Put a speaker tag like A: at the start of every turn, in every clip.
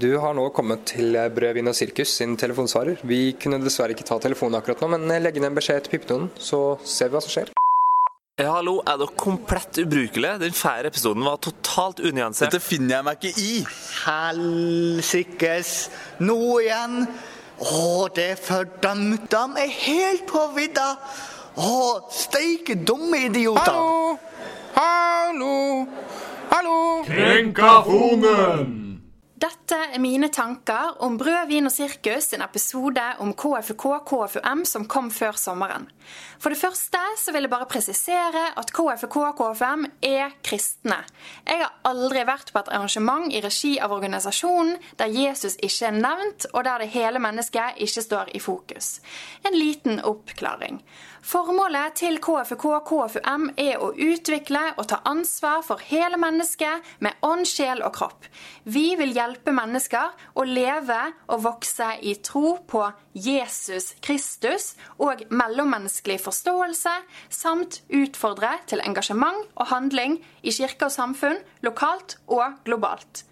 A: Du har nå kommet til Brød, vin og sirkus sin telefonsvarer. Vi kunne dessverre ikke ta telefonen akkurat nå, men legg inn en beskjed til pipetonen, så ser vi hva som skjer.
B: Ja, hallo, er dere komplett ubrukelige? Den fjerde episoden var totalt unyansert.
C: Dette finner jeg meg ikke i.
D: Helsikes. Nå igjen. Å, det er fordømt. De er helt på vidda. Å, steike dumme idioter.
A: Hallo! Hallo! Hallo!
E: Krenkafonen!
F: Dette er mine tanker om Brød, vin og sirkus, en episode om KFUK KFUM som kom før sommeren. For det første så vil jeg bare presisere at KFUK KFUM er kristne. Jeg har aldri vært på et arrangement i regi av organisasjonen der Jesus ikke er nevnt, og der det hele mennesket ikke står i fokus. En liten oppklaring. Formålet til KFUK KFUM er å utvikle og ta ansvar for hele mennesket med ånd, sjel og kropp. Vi vil hjelpe mennesker å leve og vokse i tro på Jesus Kristus og mellommenneskelig forståelse, samt utfordre til engasjement og handling i kirke og samfunn, lokalt og globalt.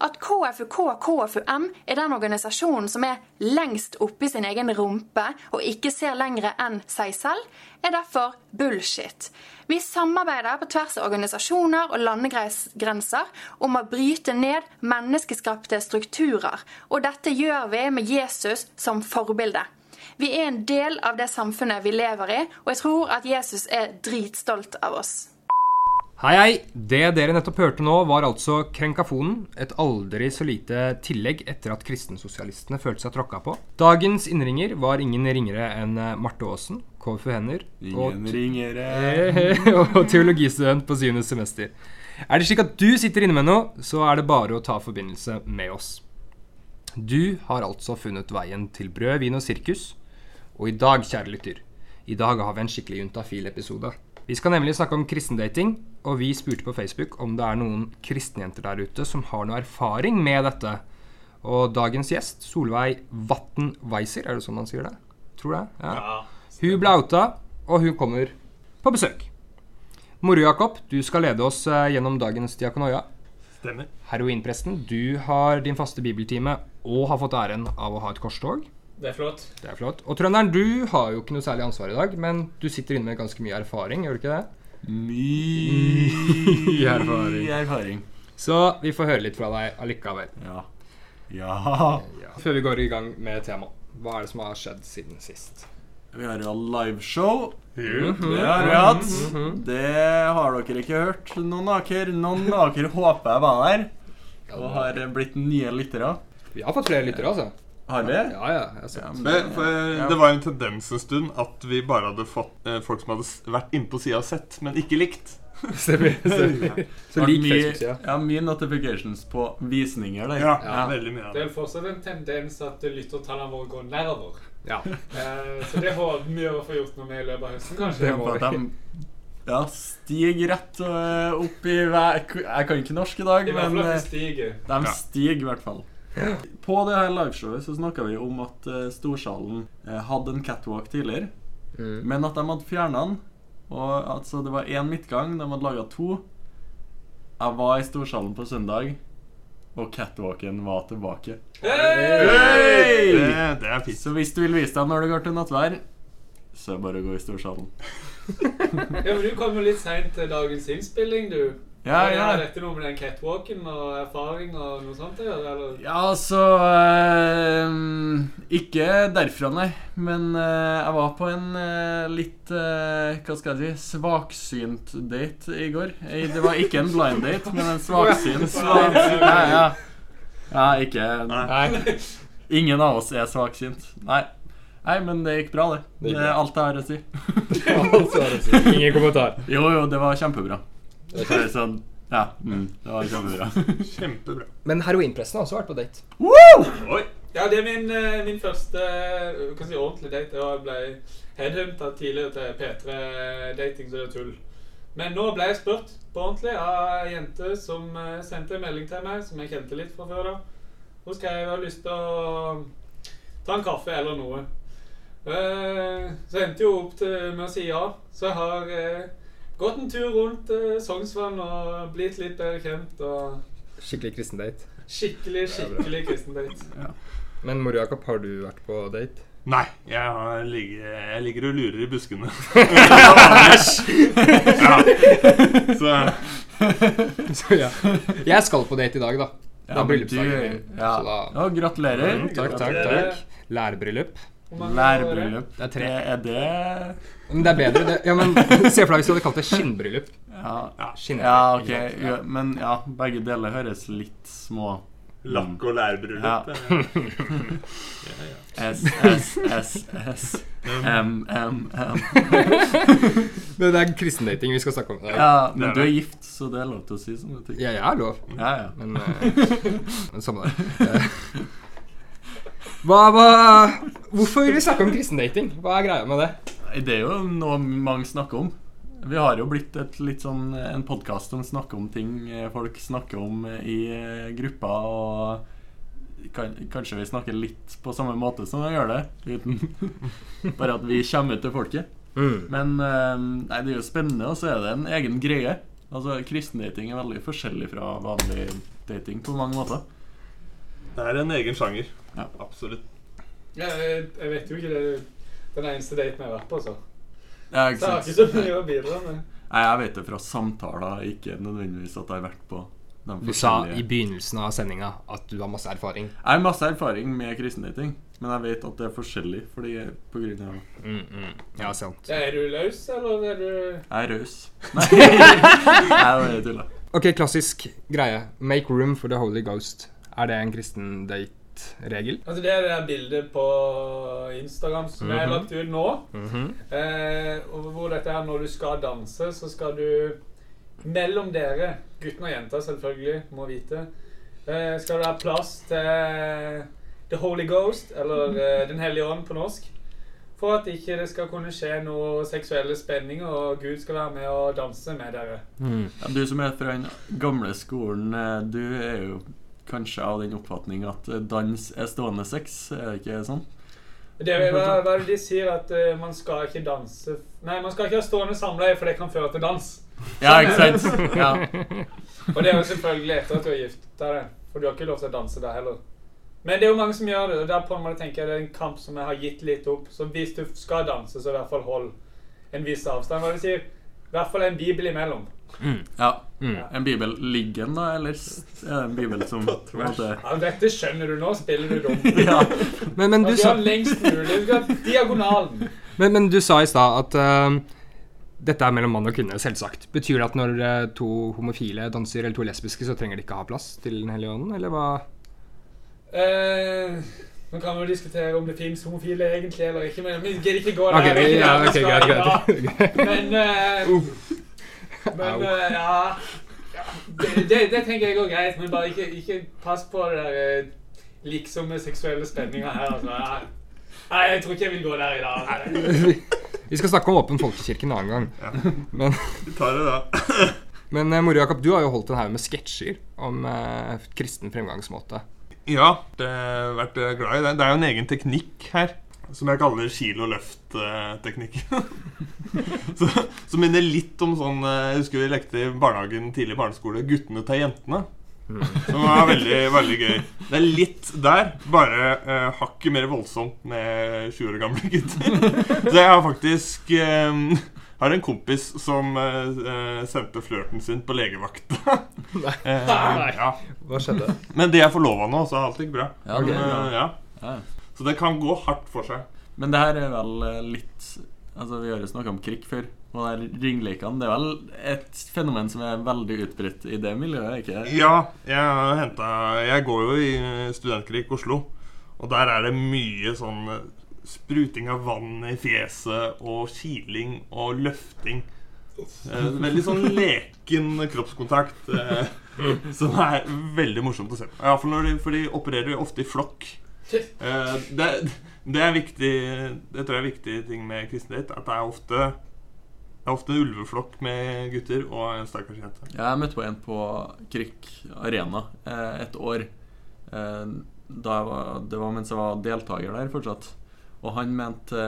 F: At KFUK KFUM er den organisasjonen som er lengst oppe i sin egen rumpe og ikke ser lengre enn seg selv, er derfor bullshit. Vi samarbeider på tvers av organisasjoner og landegrenser om å bryte ned menneskeskapte strukturer, og dette gjør vi med Jesus som forbilde. Vi er en del av det samfunnet vi lever i, og jeg tror at Jesus er dritstolt av oss.
A: Hei, hei! Det dere nettopp hørte nå, var altså Krenkafonen. Et aldri så lite tillegg etter at kristensosialistene følte seg tråkka på. Dagens innringer var ingen ringere enn eh, Marte Aasen, KFU
C: Hender, og,
A: og teologistudent på syvende semester. Er det slik at du sitter inne med noe, så er det bare å ta forbindelse med oss. Du har altså funnet veien til brød, vin og sirkus. Og i dag, kjære lytter, i dag har vi en skikkelig juntafil-episode. Vi skal nemlig snakke om kristendating, og vi spurte på Facebook om det er noen kristenjenter der ute som har noe erfaring med dette. Og dagens gjest, Solveig Vatn Weiser, er det sånn man sier det? Tror det? Ja. Hun ble outa, og hun kommer på besøk. Moro Jakob, du skal lede oss eh, gjennom dagens diakonoia.
E: Stemmer.
A: Heroinpresten, du har din faste bibeltime og har fått æren av å ha et korstog.
G: Det er flott.
A: Det er flott. Og trønderen, du har jo ikke noe særlig ansvar i dag, men du sitter inne med ganske mye erfaring, gjør du ikke det?
C: Mye
A: erfaring.
C: erfaring.
A: Så vi får høre litt fra deg allikevel.
C: Ja. Ja.
A: Ja. Før vi går i gang med temaet. Hva er det som har skjedd siden sist?
C: Vi har jo liveshow. Det har vi hatt. Det har dere ikke hørt. Noen av dere Noen av dere håper jeg var der og har blitt nye lyttere.
A: Vi har fått flere lyttere, altså.
C: Har vi?
A: Ja, ja. Jeg.
C: Ja,
H: Men, for, eh, det var en tendens en stund at vi bare hadde fått eh, folk som hadde vært inne på sida og sett, men ikke likt.
A: Stemmer. stemmer. Så lik Facebook-sida.
C: ja, mye notifications på visninger der.
H: Ja, veldig mye
G: Det
H: det.
G: er fortsatt en tendens at lyttertallene våre går nedover.
A: Ja.
G: Eh, så det håper vi å få gjort noe med i løpet av høsten, kanskje.
A: Det må
C: de ja, stiger rett øh, opp i. Jeg kan ikke norsk i dag,
G: I hvert
C: men de stiger i hvert fall. På det her liveshowet så snakka vi om at øh, Storsalen øh, hadde en catwalk tidligere,
A: Mm.
C: men at de hadde fjerna den. Og altså, det var én midtgang, de hadde laga to. Jeg var i Storsalen på søndag, og catwalken var tilbake. Hey!
H: Det, det er fint.
C: Så hvis du vil vise deg når det går til nattvær, så er det bare å gå i Storsalen.
G: Ja, men Du kom jo litt seint til dagens innspilling, du.
C: Ja,
G: det
C: ja.
G: Har dette noe med den catwalken og erfaring og noe sånt å gjøre? Eller?
C: Ja, altså eh, Ikke derfra, nei. Men eh, jeg var på en eh, litt eh, Hva skal jeg si svaksynt date i går. Det var ikke en blind date, men en svaksynt. Ja, ja. ja, ikke
A: Nei.
C: Ingen av oss er svaksynt. Nei. Nei, men det gikk bra, det.
A: Det
C: Det
A: gikk
C: er
A: bra.
C: alt jeg har å si.
A: Ingen kommentar.
C: Jo, jo, det var kjempebra. Det er sånn Ja, mm, det var kjempebra.
H: Kjempebra.
A: Men heroinpressen har også vært på date.
H: Oi.
G: Ja, det er min, eh, min første eh, jeg si, ordentlige date. Jeg ble headhunta tidligere til P3-dating, så det er tull. Men nå ble jeg spurt på ordentlig av ei jente som eh, sendte en melding til meg, som jeg kjente litt fra før. da. Hun skrev jeg har lyst til å ta en kaffe eller noe. Eh, Så endte jo opp til med å si ja. Så jeg har gått en tur rundt eh, Sognsvann og blitt litt bedre kjent. og
A: Skikkelig kristen date.
G: Skikkelig, skikkelig kristen date.
A: Men Mor har du vært på date?
H: Nei, jeg, har ligger, jeg ligger og lurer i buskene. ja. Så
A: Så ja. Jeg skal på date i dag, da. Det er bryllupsdagen min.
C: ja.
A: Så da
C: Ja, gratulerer.
A: Mm, Takk, takk, takk. Lærbryllup.
G: Det?
C: Lærbryllup.
A: Det er tre.
C: Det er det
A: Men det er bedre. Det, ja, men Se for deg hvis du hadde kalt det skinnbryllup.
C: Ja,
A: Skinn-
C: ja ok. Ja, men ja, begge deler høres litt små
H: lakk- og lærbryllup.
C: Ja.
H: det-
C: S, S, S, S. M, M, M.
A: Men det er kristendating vi skal snakke om.
C: Ja, men du er gift, så det er lov til å si sånne ting.
A: Ja, jeg er lov.
C: Ja, ja.
A: Men, eh, men samme det. Eh, Hva, hva Hvorfor vil vi snakke om kristendating? Hva er greia med det?
C: Det er jo noe mange snakker om. Vi har jo blitt et, litt sånn, en podkast som snakker om ting eh, folk snakker om i eh, grupper. Og kan, kanskje vi snakker litt på samme måte som vi gjør det. Uten bare at vi kommer ut til folket. Men eh, nei, det er jo spennende, og så er det en egen greie. Altså, Kristendating er veldig forskjellig fra vanlig dating på mange måter.
H: Det er en egen sjanger.
C: Ja.
H: Absolutt.
G: Ja, jeg, jeg vet jo ikke det den eneste daten jeg har vært på, så.
C: Ja,
G: Så
C: ikke
G: jeg har ikke så mye å bidra med.
C: Nei, jeg vet det fra samtaler, ikke nødvendigvis at jeg har vært på de
A: Du sa i begynnelsen av sendinga at du har masse erfaring.
C: Jeg har masse erfaring med kristendating, men jeg vet at det er forskjellig fordi på grunn av
A: Mm, mm. Ja, sant.
G: Er du løs, eller er du
C: Jeg er raus. Nei, jeg bare tulla.
A: Ok, klassisk greie. Make room for the Holy Ghost. Er det en kristen date-regel?
G: Altså, det er det der bildet på Instagram som jeg har lagt ut nå. eh, hvor dette er når du skal danse, så skal du Mellom dere, gutten og jenta selvfølgelig, må vite, eh, skal det være plass til The Holy Ghost, eller eh, Den hellige ånd på norsk. For at ikke det skal kunne skje noe seksuelle spenninger, og Gud skal være med og danse med dere.
C: Ja, du som er fra den gamle skolen, eh, du er jo kanskje av den oppfatning at eh, dans er stående sex, er det ikke sånn?
G: Det er, hva, hva de sier? At uh, man skal ikke danse Nei, man skal ikke ha stående samleie, for det kan føre til dans.
C: Ja, ikke sant? Ja.
G: Og det er jo selvfølgelig etter at du er gift deg, for du har ikke lov til å danse der heller. Men det er jo mange som gjør det, og der på en måte tenker jeg det er en kamp som jeg har gitt litt opp. Så hvis du skal danse, så i hvert fall hold en viss avstand. Hva det sier? I hvert fall en bibel imellom.
C: Ja. En bibel liggende, eller er det en bibel som på en måte
G: Ja, dette skjønner du nå, spiller du dum.
C: Ja.
A: Men, men, du, sa,
G: lengst mulig. Diagonalen.
A: men, men du sa i stad at uh, dette er mellom mann og kvinne, selvsagt. Betyr det at når uh, to homofile danser, eller to lesbiske, så trenger de ikke ha plass til Den hellige ånden, eller hva?
G: Eh, nå kan vi jo diskutere om det finnes homofile egentlig eller ikke, men vi gidder ikke gå der.
A: Ok,
G: det er
A: ja,
G: der vi
A: ok,
G: skal
A: greit, greit.
G: Men, eh, men
A: Au.
G: eh, ja, ja det, det, det tenker jeg går greit, men bare ikke, ikke pass på det der eh, liksom seksuelle spenninga her. Altså. Nei, Nei, jeg tror ikke jeg vil gå der i dag.
A: Vi skal snakke om åpen folkekirke en annen gang. Men,
H: Vi tar det da.
A: men Mori Moro Jakob, du har jo holdt en haug med sketsjer om eh, kristen fremgangsmåte.
H: Ja, det har vært eh, glad i det. Det er jo en egen teknikk her. Som jeg kaller kilo-løft-teknikk. som minner litt om sånn eh, Jeg husker vi lekte i barnehagen tidlig barneskole 'Guttene tar jentene'. Som var veldig veldig gøy. Det er litt der, bare uh, hakket mer voldsomt med 20 år gamle gutter. så jeg har faktisk eh, har en kompis som eh, eh, sendte flørten sin på legevakta. Eh, ja.
A: Hva skjedde?
H: Men de er forlova nå, så alt gikk bra.
C: Ja, det er
H: Men, eh, ja. Så det kan gå hardt for seg.
C: Men det her er vel eh, litt Altså, Vi har jo snakka om krig før. Og det her ringlekene det er vel et fenomen som er veldig utbredt i det miljøet? ikke
H: Ja, jeg har Jeg går jo i studentkrig Oslo, og der er det mye sånn eh, spruting av vann i fjeset og kiling og løfting. Eh, veldig sånn leken kroppskontakt. Som er veldig morsomt å se på. Ja, for, når de, for de opererer jo ofte i flokk. Eh, det, det er viktig Det tror jeg er viktig ting med kristen date. At det er ofte Det er ofte en ulveflokk med gutter og en stakkars jente.
C: Jeg møtte på en på Krik Arena eh, et år. Eh, var, det var mens jeg var deltaker der fortsatt. Og han mente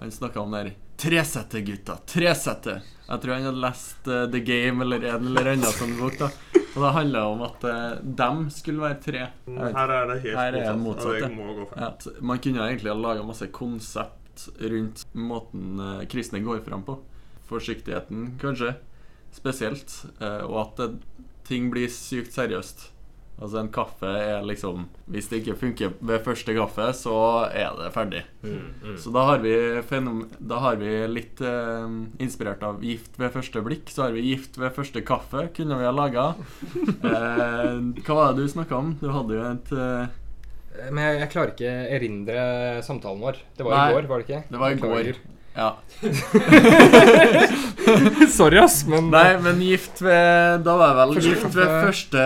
C: Han snakka om det der Tresette, gutta. Tresette. Jeg tror han hadde lest uh, The Game eller en eller annen sånn bok. da Og det handla om at uh, dem skulle være tre.
H: Her er det helt
C: Her er
H: motsatt.
C: motsatt,
H: Ja,
C: man kunne egentlig ha laga masse konsept rundt måten uh, kristne går fram på. Forsiktigheten, kanskje, spesielt. Uh, og at ting blir sykt seriøst. Altså En kaffe er liksom Hvis det ikke funker ved første kaffe, så er det ferdig. Så da har vi, da har vi litt eh, inspirert av Gift ved første blikk. Så har vi Gift ved første kaffe, kunne vi ha laga. Eh, hva var det du snakka om? Du hadde jo et eh,
A: Men jeg, jeg klarer ikke erindre samtalen vår. Det var
C: Nei,
A: i går, var det ikke?
C: Det var i går. Ja.
A: Sorry, ass, men
C: Nei, men gift ved Da var jeg vel gift ved første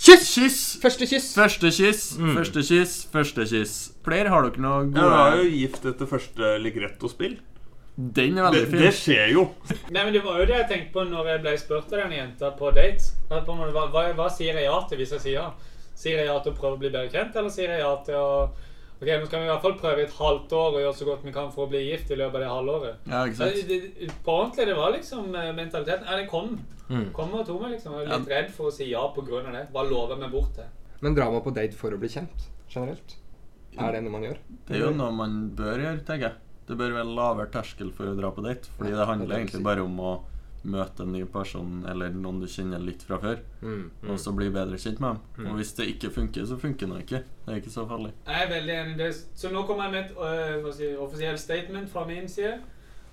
C: Kyss! Kyss!
A: Første kyss.
C: Første kyss,
A: Mm.
C: første kyss, første kyss. Flere, har dere noe
H: gode det var jo gift etter første Ligretto-spill.
C: Den er
H: Det,
C: veldig fin.
H: det skjer jo.
G: Nei, men Det var jo det jeg tenkte på når jeg ble spurt av den jenta på date. At på Hva, hva, hva sier jeg ja til hvis jeg sier ja? Sier jeg ja til å prøve å bli bedre kjent, eller sier jeg ja til å Ok, nå skal vi i hvert fall prøve i et halvt år og gjøre så godt vi kan for å bli gift i løpet av det halvåret.
C: Ja, ikke sant?
G: det, det, på ordentlig, det var liksom eh, mentaliteten. Ja, den kom.
A: Mm.
G: Kom og tok meg, liksom. Jeg var litt redd for å si ja av det. Bare lover vi bort til.
A: Men drar man på date for å bli kjent? Generelt? Er det noe man gjør?
C: Det er jo noe man bør gjøre, tenker jeg. Det bør være lavere terskel for å dra på date. Fordi det handler
A: det
C: egentlig bare om å møte en ny person eller noen du kjenner litt fra før, og så bli bedre kjent med dem. Og hvis det ikke funker, så funker det ikke. Det er ikke så farlig.
G: Jeg er veldig enig det. Så nå kommer jeg med et øh, si, offisielt statement fra min side.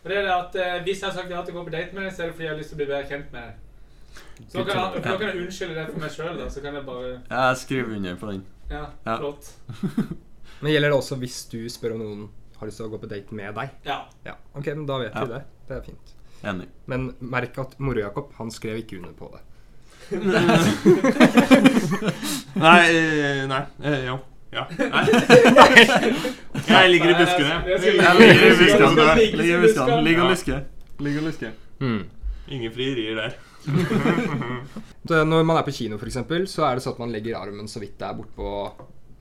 G: Og det er at øh, Hvis jeg har sagt ja til å gå på date med deg, så er det fordi jeg har lyst til å bli bedre kjent med deg. Så nå kan jeg, nå kan jeg unnskylde det for meg sjøl. Så kan jeg bare
C: Jeg skriver under på den.
G: Ja,
C: Ja.
G: flott.
A: Men gjelder det også hvis du spør om noen har lyst til å gå på date med deg?
G: Ja.
A: Ja, ok, men da vet
C: Ja.
A: vi det. Det er fint.
C: Enig.
A: Men merk at Moro-Jakob, han skrev ikke under på det.
H: Nei, eh, nei. eh, Jo. Ja. Nei. Jeg ligger i buskene.
G: Jeg
C: ligger i buskene. Ligger i buskene. Ligger og lusker. Ligger og lusker.
H: Ingen frierier der.
A: Når man er på kino, eksempel, så er det sånn at man legger armen så vidt det er bortpå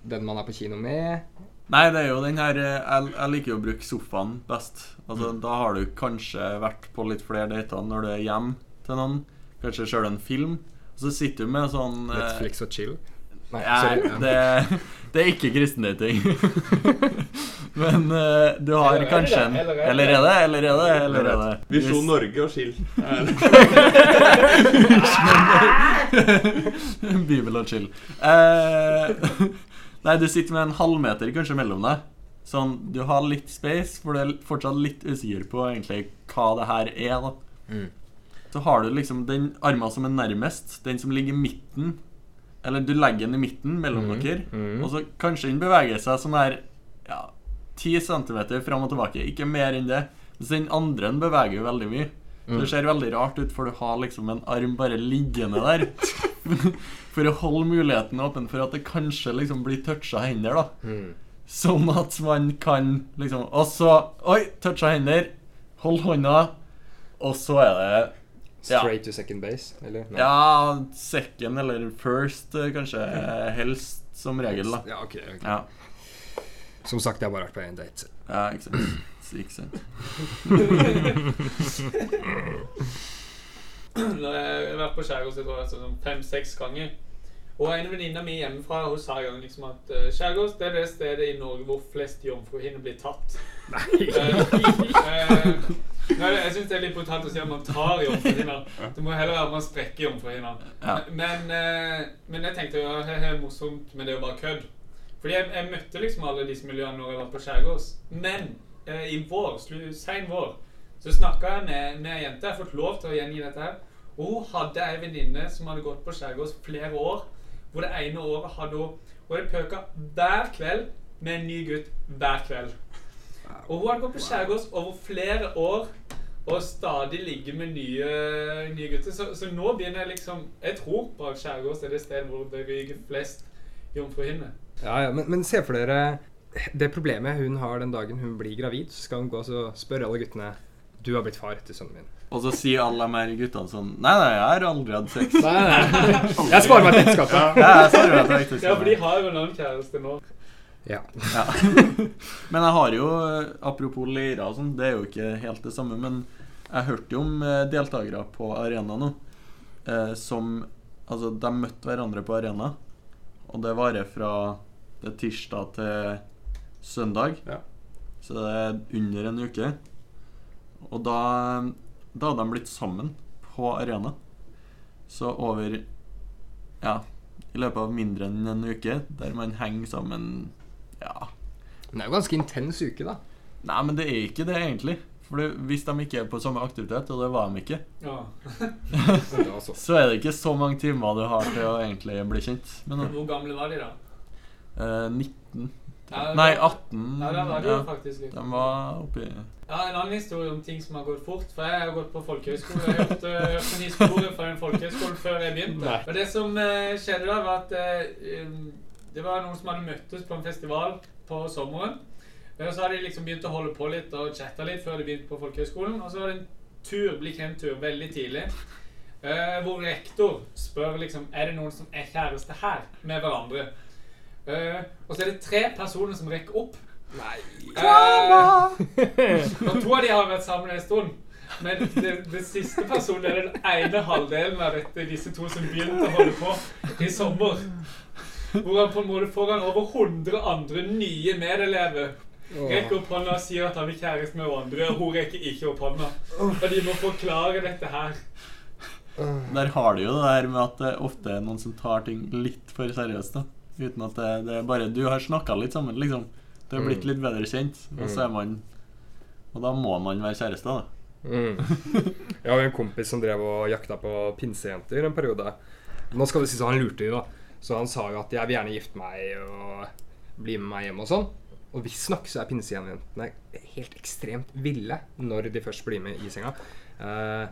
A: den man er på kino med.
C: Nei, det er jo den her eh, Jeg, jeg liker jo å bruke sofaen best. Altså,
A: Mm.
C: Da har du kanskje vært på litt flere dater når du er hjemme til noen. Kanskje sjøl en film. Og så sitter du med sånn eh,
A: Netflix og chill. Nei, sorry.
C: det, det er ikke kristendating. Men uh, du har
G: Eller er
C: kanskje en
G: Eller er det?
C: Eller er det? Eller er det? Eller er det?
H: Visjon Norge og chill.
C: Bibel og chill. Eh, nei, du sitter med en halvmeter kanskje mellom deg. Sånn, Du har litt space, for du er fortsatt litt usikker på egentlig hva det her er. da
A: Mm.
C: Så har du liksom den armen som er nærmest, den som ligger i midten. Eller du legger den i midten mellom
A: Mm,
C: dere,
A: mm.
C: og så kanskje den beveger seg sånn her ja, 10 cm fram og tilbake. Ikke mer enn det. Mens den andre beveger jo veldig mye. Så
A: Mm.
C: Det ser veldig rart ut, for du har liksom en arm bare liggende der. For å holde muligheten åpen for at det kanskje liksom blir toucha hender, da.
A: Mm.
C: Sånn at man kan liksom Og så Oi, toucha hender. Hold hånda. Og så er det Ja.
A: Straight to second base, eller? No.
C: Ja, second eller first, eh, kanskje. eh, Helst, som regel, da.
A: Ja, okay, okay.
C: Ja,
A: Som sagt, jeg har bare vært på én date.
C: ja ikke sant. Ikke sant.
G: Når jeg har vært på skjærgårds jeg tror jeg, sånn fem-seks ganger. Og en venninne mi hjemmefra hun sa en gang liksom at uh, skjærgårds det er det stedet i Norge hvor flest jomfruhinner blir tatt. Nei. nei, jeg syns det er litt brutalt å si at man tar jomfruhinner. Det må heller være at man sprekker jomfruhinner.
C: Ja.
G: Men, eh, men jeg tenkte jo det er morsomt, men det er jo bare kødd. Fordi jeg, jeg møtte liksom alle disse miljøene når jeg var på skjærgårds. Men eh, i vår, sen sein vår, så snakka jeg med, med ei jente. Jeg har fått lov til å gjengi dette her. Og hun hadde ei venninne som hadde gått på skjærgårds flere år. Hvor det ene året hadde hun Hun hadde pøka hver kveld med en ny gutt hver kveld. Og hun hadde gått på skjærgårds over flere år. og stadig ligget med nye, nye gutter. Så, så nå begynner jeg liksom Jeg tror på Skjærgårds er det stedet hvor det ryker flest jomfruhinner.
A: Ja, ja, men, men se for dere det problemet hun har den dagen hun blir gravid. Så skal hun gå og spørre alle guttene Du har blitt far til sønnen min.
C: Og så sier alle de her guttene sånn Nei, nei, jeg har aldri hatt sex.
A: Nei, nei. Jeg sparer meg til ekteskapet.
C: Ja, jeg sparer meg til ekteskapet.
G: Ja, for de har jo en annen kjæreste nå.
A: Ja.
C: Ja. Men jeg har jo, apropos leirer og sånn, det er jo ikke helt det samme, men jeg hørte jo om eh, deltakere på arena nå eh, som Altså, de møtte hverandre på arena, og det varer fra det tirsdag til søndag.
H: Ja.
C: Så det er under en uke. Og da, da hadde de blitt sammen på arena. Så over Ja, i løpet av mindre enn en uke, der man henger sammen Ja.
A: Men det er jo ganske intens uke, da.
C: Nei, men det er ikke det, egentlig. For hvis de ikke er på samme aktivitet, og det var de ikke,
G: Ja.
A: Så.
C: er det ikke så mange timer du har til å egentlig bli kjent Men.
G: Hvor gamle var de, da?
C: Eh, 19
G: Ja,
C: Nei, 18.
G: Ja, den var det jo faktisk litt
C: De var oppi
G: Ja, En annen historie om ting som har gått fort. For jeg har gått på folkehøyskole. Jeg har hørt, eh, hørt en historie fra en folkehøyskole før jeg begynte.
A: Nei.
G: Og det som eh, skjedde da, var at eh, um, det var noen som hadde møttes på en festival på sommeren. Og så hadde de liksom begynt å holde på litt og chatta litt før de begynte på folkehøyskolen. Og så var det en tur, blikk hjem-tur, veldig tidlig. eh, hvor rektor spør liksom Er det noen som er kjæreste her med hverandre. Eh, og så er det tre personer som rekker opp. Nei. og to av de har vært sammen en stund. Men det, det siste personen er den ene halvdelen av dette, disse to som begynte å holde på i sommer. Hvor han på en måte foran over 100 andre nye medelever rekker opp hånda og sier at han er kjæreste med hverandre, og hun rekker ikke opp hånda. Og de må forklare dette her.
C: Der har du jo det der med at det ofte er noen som tar ting litt for seriøst. da Uten at det, det er bare Du har snakka litt sammen, liksom. Du har blitt litt bedre kjent, og så er man Og da må man være kjæreste, da.
A: Mm. Jeg har en kompis som drev og jakta på pinsejenter en periode. Nå skal det sies han lurte jo, da. Så han sa jo at 'jeg vil gjerne gifte meg og bli med meg hjem' og sånn. Og visstnok så er pinsejentene helt ekstremt ville når de først blir med i senga. Eh,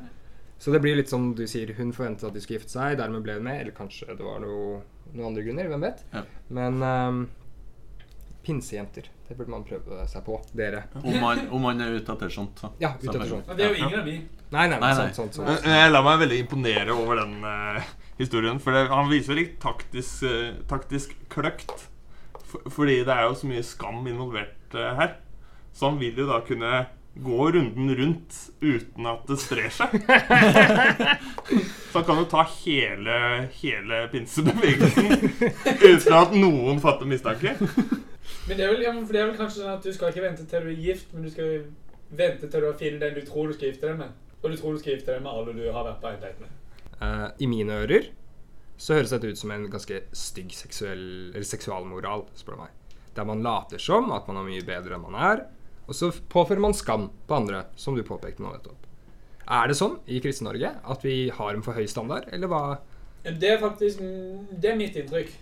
A: så det blir litt som du sier, hun forventet at de skulle gifte seg, dermed ble hun med. Eller kanskje det var noe, noen andre grunner, hvem vet.
C: Ja.
A: Men um, pinsejenter, det burde man prøve seg på. Dere.
C: Om man, om man er ute etter sånt, så.
A: Ja, ute etter sånt.
G: Og det er jo yngre enn vi.
A: Nei, nei,
C: Nei, nei.
A: Sånt, sånt, sånt.
H: Men Jeg lar meg veldig imponere over den uh, historien. For det, han viser litt taktisk, uh, taktisk kløkt. For, fordi det er jo så mye skam involvert uh, her. Så han vil jo da kunne gå runden rundt uten at det sprer seg. så han kan jo ta hele, hele pinsebevegelsen uten at noen fatter mistanke.
G: Men det er vel, ja, men for det er vel kanskje sånn at du skal ikke vente til du er gift, men du skal vente til du har funnet den du tror du skal gifte deg med. Og du tror du skal gifte deg med alle du har vært på en date med.
A: Uh, I mine ører så høres dette ut som en ganske stygg seksuell, eller seksualmoral, spør du meg. Der man later som at man er mye bedre enn man er, og så påfører man skam på andre, som du påpekte nå nettopp. Er det sånn i Kristen-Norge at vi har en for høy standard, eller hva?
G: Det er faktisk Det er mitt inntrykk.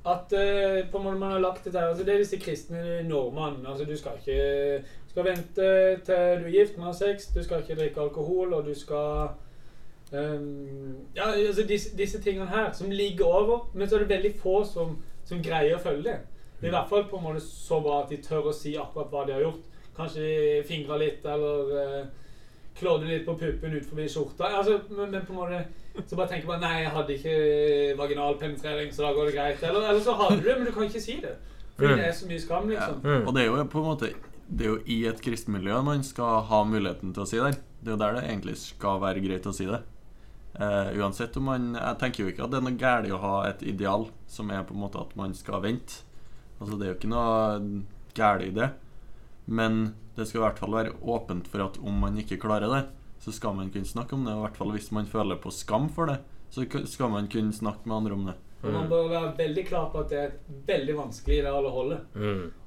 G: At uh, på en måte man har lagt det der altså Det er disse kristne normene. Altså Du skal ikke du skal vente til du er gift man har sex, du skal ikke drikke alkohol, og du skal um, Ja, altså disse, disse tingene her som ligger over, men så er det veldig få som, som greier å følge det. Det er I hvert fall på en måte så bra at de tør å si akkurat hva de har gjort. Kanskje de fingra litt, eller uh, klådde litt på puppen ut forbi skjorta. Altså, men, men på en måte så bare tenker man Nei, jeg hadde ikke vaginal penetrering, så da går det greit. Eller, eller så hadde du det, men du kan ikke si det. Fordi det er så mye skam,
C: Ja.
G: liksom.
C: Og det er jo på en måte Det er jo i et kristenmiljø man skal ha muligheten til å si det. Det er jo der det egentlig skal være greit å si det. Uh, uansett om man Jeg tenker jo ikke at det er noe galt å ha et ideal som er på en måte at man skal vente. Altså Det er jo ikke noe galt i det. Men det skal i hvert fall være åpent for at om man ikke klarer det, så skal man kunne snakke om det. Og i hvert fall hvis man føler på skam for det, så skal man kunne snakke med andre om det.
G: Og man bør være veldig klar på at det er et veldig vanskelig ideal å holde.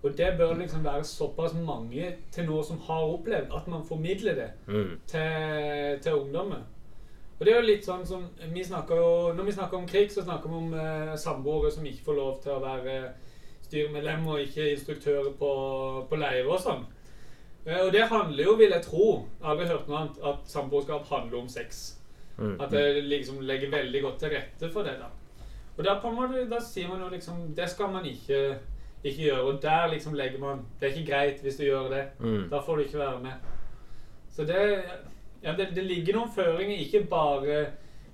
G: Og det bør liksom være såpass mange til nå som har opplevd, at man formidler det til, til ungdommen. Og det er jo litt sånn som vi snakker jo, Når vi snakker om krig, så snakker vi om eh, samboere som ikke får lov til å være styremedlem og ikke instruktører på, på leirer og sånn. Eh, Og det handler jo, vil jeg tro, aldri hørt noe annet, at samboerskap handler om sex.
A: Mm.
G: At det liksom legger veldig godt til rette for det. Da Og da, på en måte, da sier man jo liksom Det skal man ikke, ikke gjøre. Og der liksom legger man Det er ikke greit hvis du gjør det.
A: Mm.
G: Da får du ikke være med. Så det Ja, det, det ligger noen føringer, ikke bare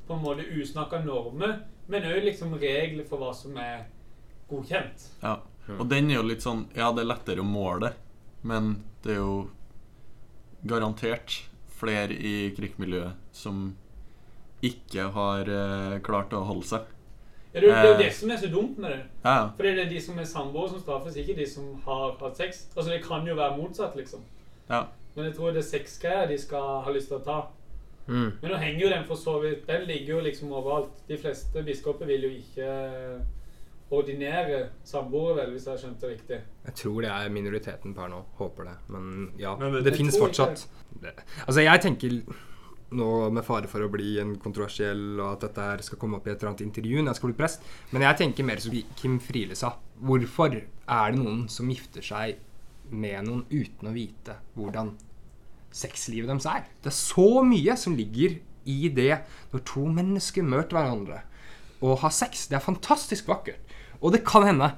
G: på en måte usnakka normer, men òg liksom regler for hva som er godkjent.
C: Ja. Og den er jo litt sånn Ja, det er lettere å måle men det er jo garantert flere i krigsmiljøet som ikke har uh, klart å holde seg.
G: Ja, det, er jo- det er jo
C: Eh.
G: det som er så dumt med det.
C: Ja,
G: For det er de som er samboere som straffes, ikke de som har hatt sex. Altså Det kan jo være motsatt, liksom.
C: ja.
G: Men jeg tror det er sexgreier de skal ha lyst til å ta.
A: Mm.
G: Men nå henger jo den for så vidt Den ligger jo liksom overalt. De fleste biskoper vil jo ikke ordinere samboere, vel, hvis jeg har skjønt det riktig.
A: Jeg tror det er minoriteten per nå. Håper det. Men ja,
H: Men det-
A: det, finnes fortsatt. Det. Altså, jeg tenker nå med fare for å bli en kontroversiell, og at dette her skal komme opp i et eller annet intervju når jeg skal bli prest, men jeg tenker mer som Kim Friele sa. Hvorfor er det noen som gifter seg med noen uten å vite hvordan sexlivet deres er? Det er så mye som ligger i det når to mennesker møter hverandre og har sex. Det er fantastisk vakkert. Og det kan hende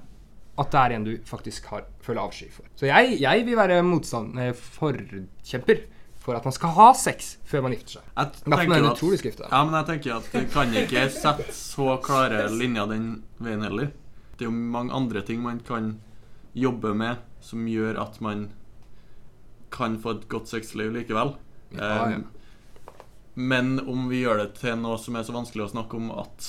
A: at det er en du faktisk har, føler avsky for. Så jeg, jeg vil være motstand, forkjemper for at man skal ha sex før man gifter seg.
C: Jeg tenker at-. Ja, men jeg tenker at det kan ikke sette så klare linjer den veien heller. Det er jo mange andre ting man kan jobbe med som gjør at man kan få et godt sexliv likevel.
A: Ja, ja.
C: Um, Men om vi gjør det til noe som er så vanskelig å snakke om at,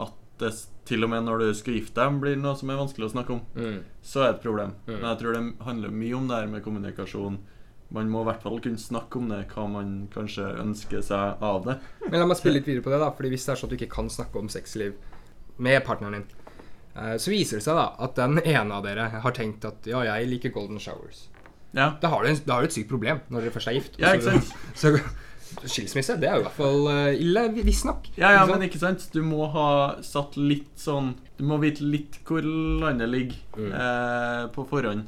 C: at det til og med når du skal gifte deg, blir noe som er vanskelig å snakke om,
A: Mm.
C: så er det et problem. Men jeg tror det handler mye om det her med kommunikasjon. Man må i hvert fall kunne snakke om det, hva man kanskje ønsker seg av det.
A: Men la meg spille litt videre på det, da. Fordi hvis det er sånn at du ikke kan snakke om sexliv med partneren din, eh, så viser det seg da at den ene av dere har tenkt at ja, jeg liker golden showers.
C: Ja,
A: Da har du, da har du et sykt problem når dere først er gift.
C: Ja, ikke sant?
A: Så skilsmisse, det er jo i hvert fall eh, ille, visstnok.
C: ja, ja men ikke sant? Du må ha satt litt sånn Du må vite litt hvor landet ligger
A: Mm.
C: eh, på forhånd.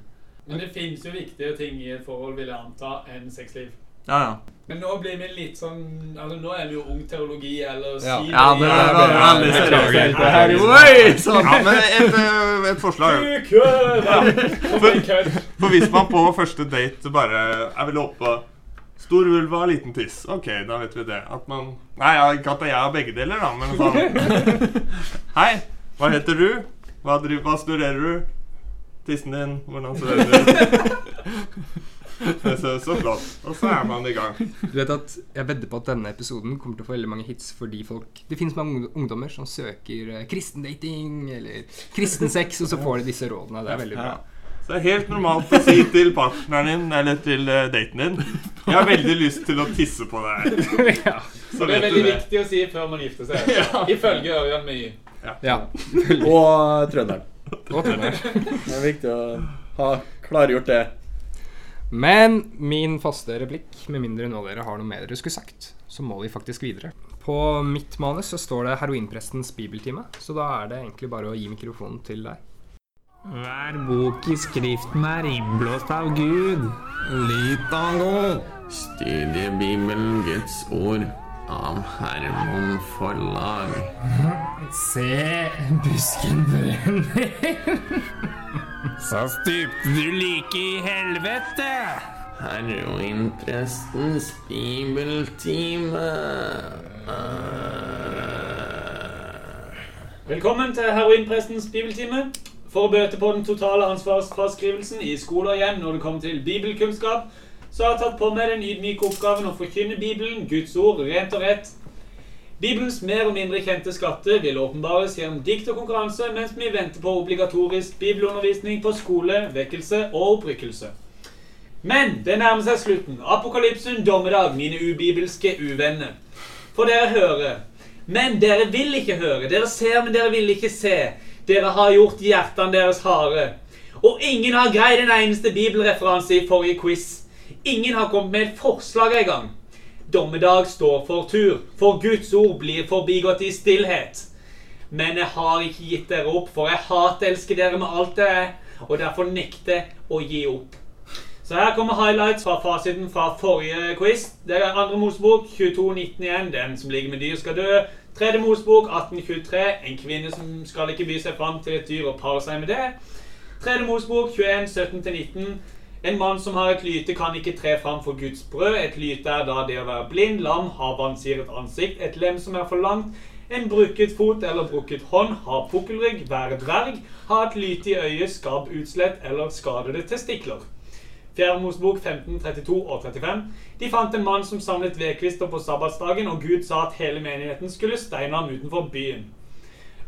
G: Men det finnes jo viktige ting i et forhold, vil jeg anta, enn sexliv.
C: Ja, ja.
G: Men nå blir vi litt sånn Altså, nå er vi jo ung teologi, eller
A: Ja.
G: det
C: Ja, det er veldig seriøst. Her, oi, sånn.
H: Ja, men et, eh, et forslag!
G: For.
H: For hvis man på første date bare er veldig oppe på Stor vulva, liten tiss. Ok, da vet vi det. At man Nei, ikke at jeg har begge deler, da, men sånn Hei, hva heter du? Hva, driver, hva studerer du? Tissen din, hvordan ser den ut? Det er Så, så flott. Og så er man i gang.
A: Du vet at Jeg vedder på at denne episoden kommer til å få veldig mange hits fordi folk Det finnes mange ungdommer som søker eh, kristendating eller kristen sex, og så får de disse rådene. Det er veldig bra.
H: Så det er helt normalt å si til partneren din, eller til eh, daten din Jeg har veldig lyst til å tisse på deg.
A: ja.
H: Så
G: Det er veldig
H: det.
G: viktig å si før man gifter seg. Ifølge Ørjan Mye.
A: ja.
C: Og trønderen.
A: Og trønder.
C: Det er viktig å ha klargjort det.
A: Men min faste replikk, med mindre noen av dere har noe mer dere skulle sagt, så må vi faktisk videre. På mitt manus så står det heroinprestens bibeltime, så da er det egentlig bare å gi mikrofonen til deg.
I: Hver bok i Skriften er innblåst av Gud.
J: Litago. Studiebibelen Guds ord av Hermon Forlag.
I: Se, busken brenner. Så stupte du like i helvete.
J: Heroinprestens bibeltime.
G: Velkommen til heroinprestens bibeltime. For å bøte på den totale ansvarsfraskrivelsen i skole og hjem når det kommer til bibelkunnskap, så har jeg tatt på meg den ydmyke oppgaven å forkynne Bibelen, Guds ord, rent og rett. Bibelens mer og mindre kjente skatter vil åpenbares gjennom dikt og konkurranse, mens vi venter på obligatorisk bibelundervisning på skole, vekkelse og opprykkelse. Men det nærmer seg slutten. Apokalypsen, dommedag, mine ubibelske uvenner. For dere hører. Men dere vil ikke høre. Dere ser, men dere vil ikke se. Dere har gjort hjertene deres harde. Og ingen har greid en eneste bibelreferanse i forrige quiz. Ingen har kommet med et forslag engang. Dommedag står for tur, for Guds ord blir forbigått i stillhet. Men jeg har ikke gitt dere opp, for jeg hatelsker dere med alt det er, og derfor nekter å gi opp. Så her kommer highlights fra fasiten fra forrige quiz. Det er andre Mosebok 22.19 igjen. Den som ligger med dyr, skal dø. Tredje Mosebok 1823. En kvinne som skal ikke by seg fram til et dyr og pare seg med det. Tredje Mosebok 21, 17-19. En mann som har et lyte, kan ikke tre fram for Guds brød. Et lyte er da det å være blind, lam, ha vansiret ansikt, et lem som er for langt, en brukket fot eller brukket hånd, ha pukkelrygg, være dverg, ha et lyte i øyet, skabb, utslett eller skadede testikler. Fjerde Mosebok 15, 32 og 35. De fant en mann som samlet vedkvister på sabbatsdagen, og Gud sa at hele menigheten skulle steine ham utenfor byen.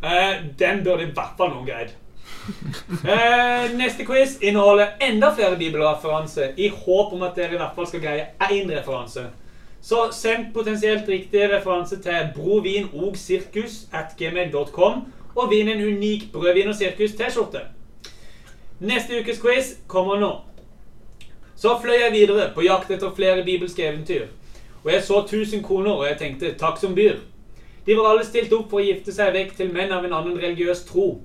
G: Uh, den burde i hvert fall noen greid. Uh, neste quiz inneholder enda flere bibelreferanser, i håp om at dere i hvert fall skal greie én referanse. Så send potensielt riktig referanse til brovin og og vinn en unik brødvin og sirkus-T-skjorte. Neste ukes quiz kommer nå. Så fløy jeg videre på jakt etter flere bibelske eventyr. Og jeg så 1000 kroner, og jeg tenkte takk som byr. De var alle stilt opp for å gifte seg vekk til menn av en annen religiøs tro.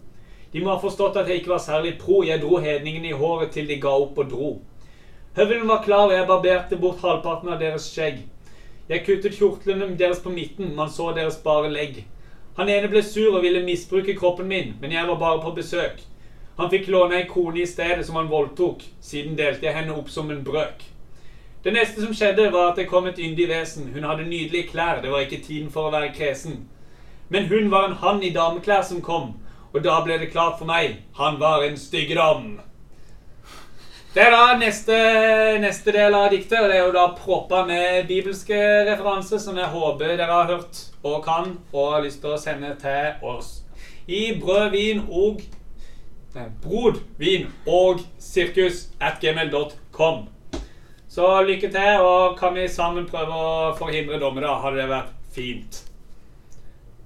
G: De må ha forstått at jeg ikke var særlig pro. Jeg dro hedningene i håret til de ga opp og dro. Høvelen var klar, og jeg barberte bort halvparten av deres skjegg. Jeg kuttet kjortlene deres på midten, man så deres bare legg. Han ene ble sur og ville misbruke kroppen min, men jeg var bare på besøk. Han fikk låne ei kone i stedet som han voldtok. Siden delte jeg henne opp som en brøk. Det neste som skjedde, var at det kom et yndig vesen. Hun hadde nydelige klær, det var ikke tiden for å være kresen. Men hun var en hann i dameklær som kom, og da ble det klart for meg, han var en styggedom. Det er da neste, neste del av diktet, og det er jo da proppa med bibelske referanser som jeg håper dere har hørt og kan, og har lyst til å sende til oss. I brød, vin og brod, vin og sirkus at gmail.com. Så lykke til, og kan vi sammen prøve å forhindre dommer, da, hadde det vært fint.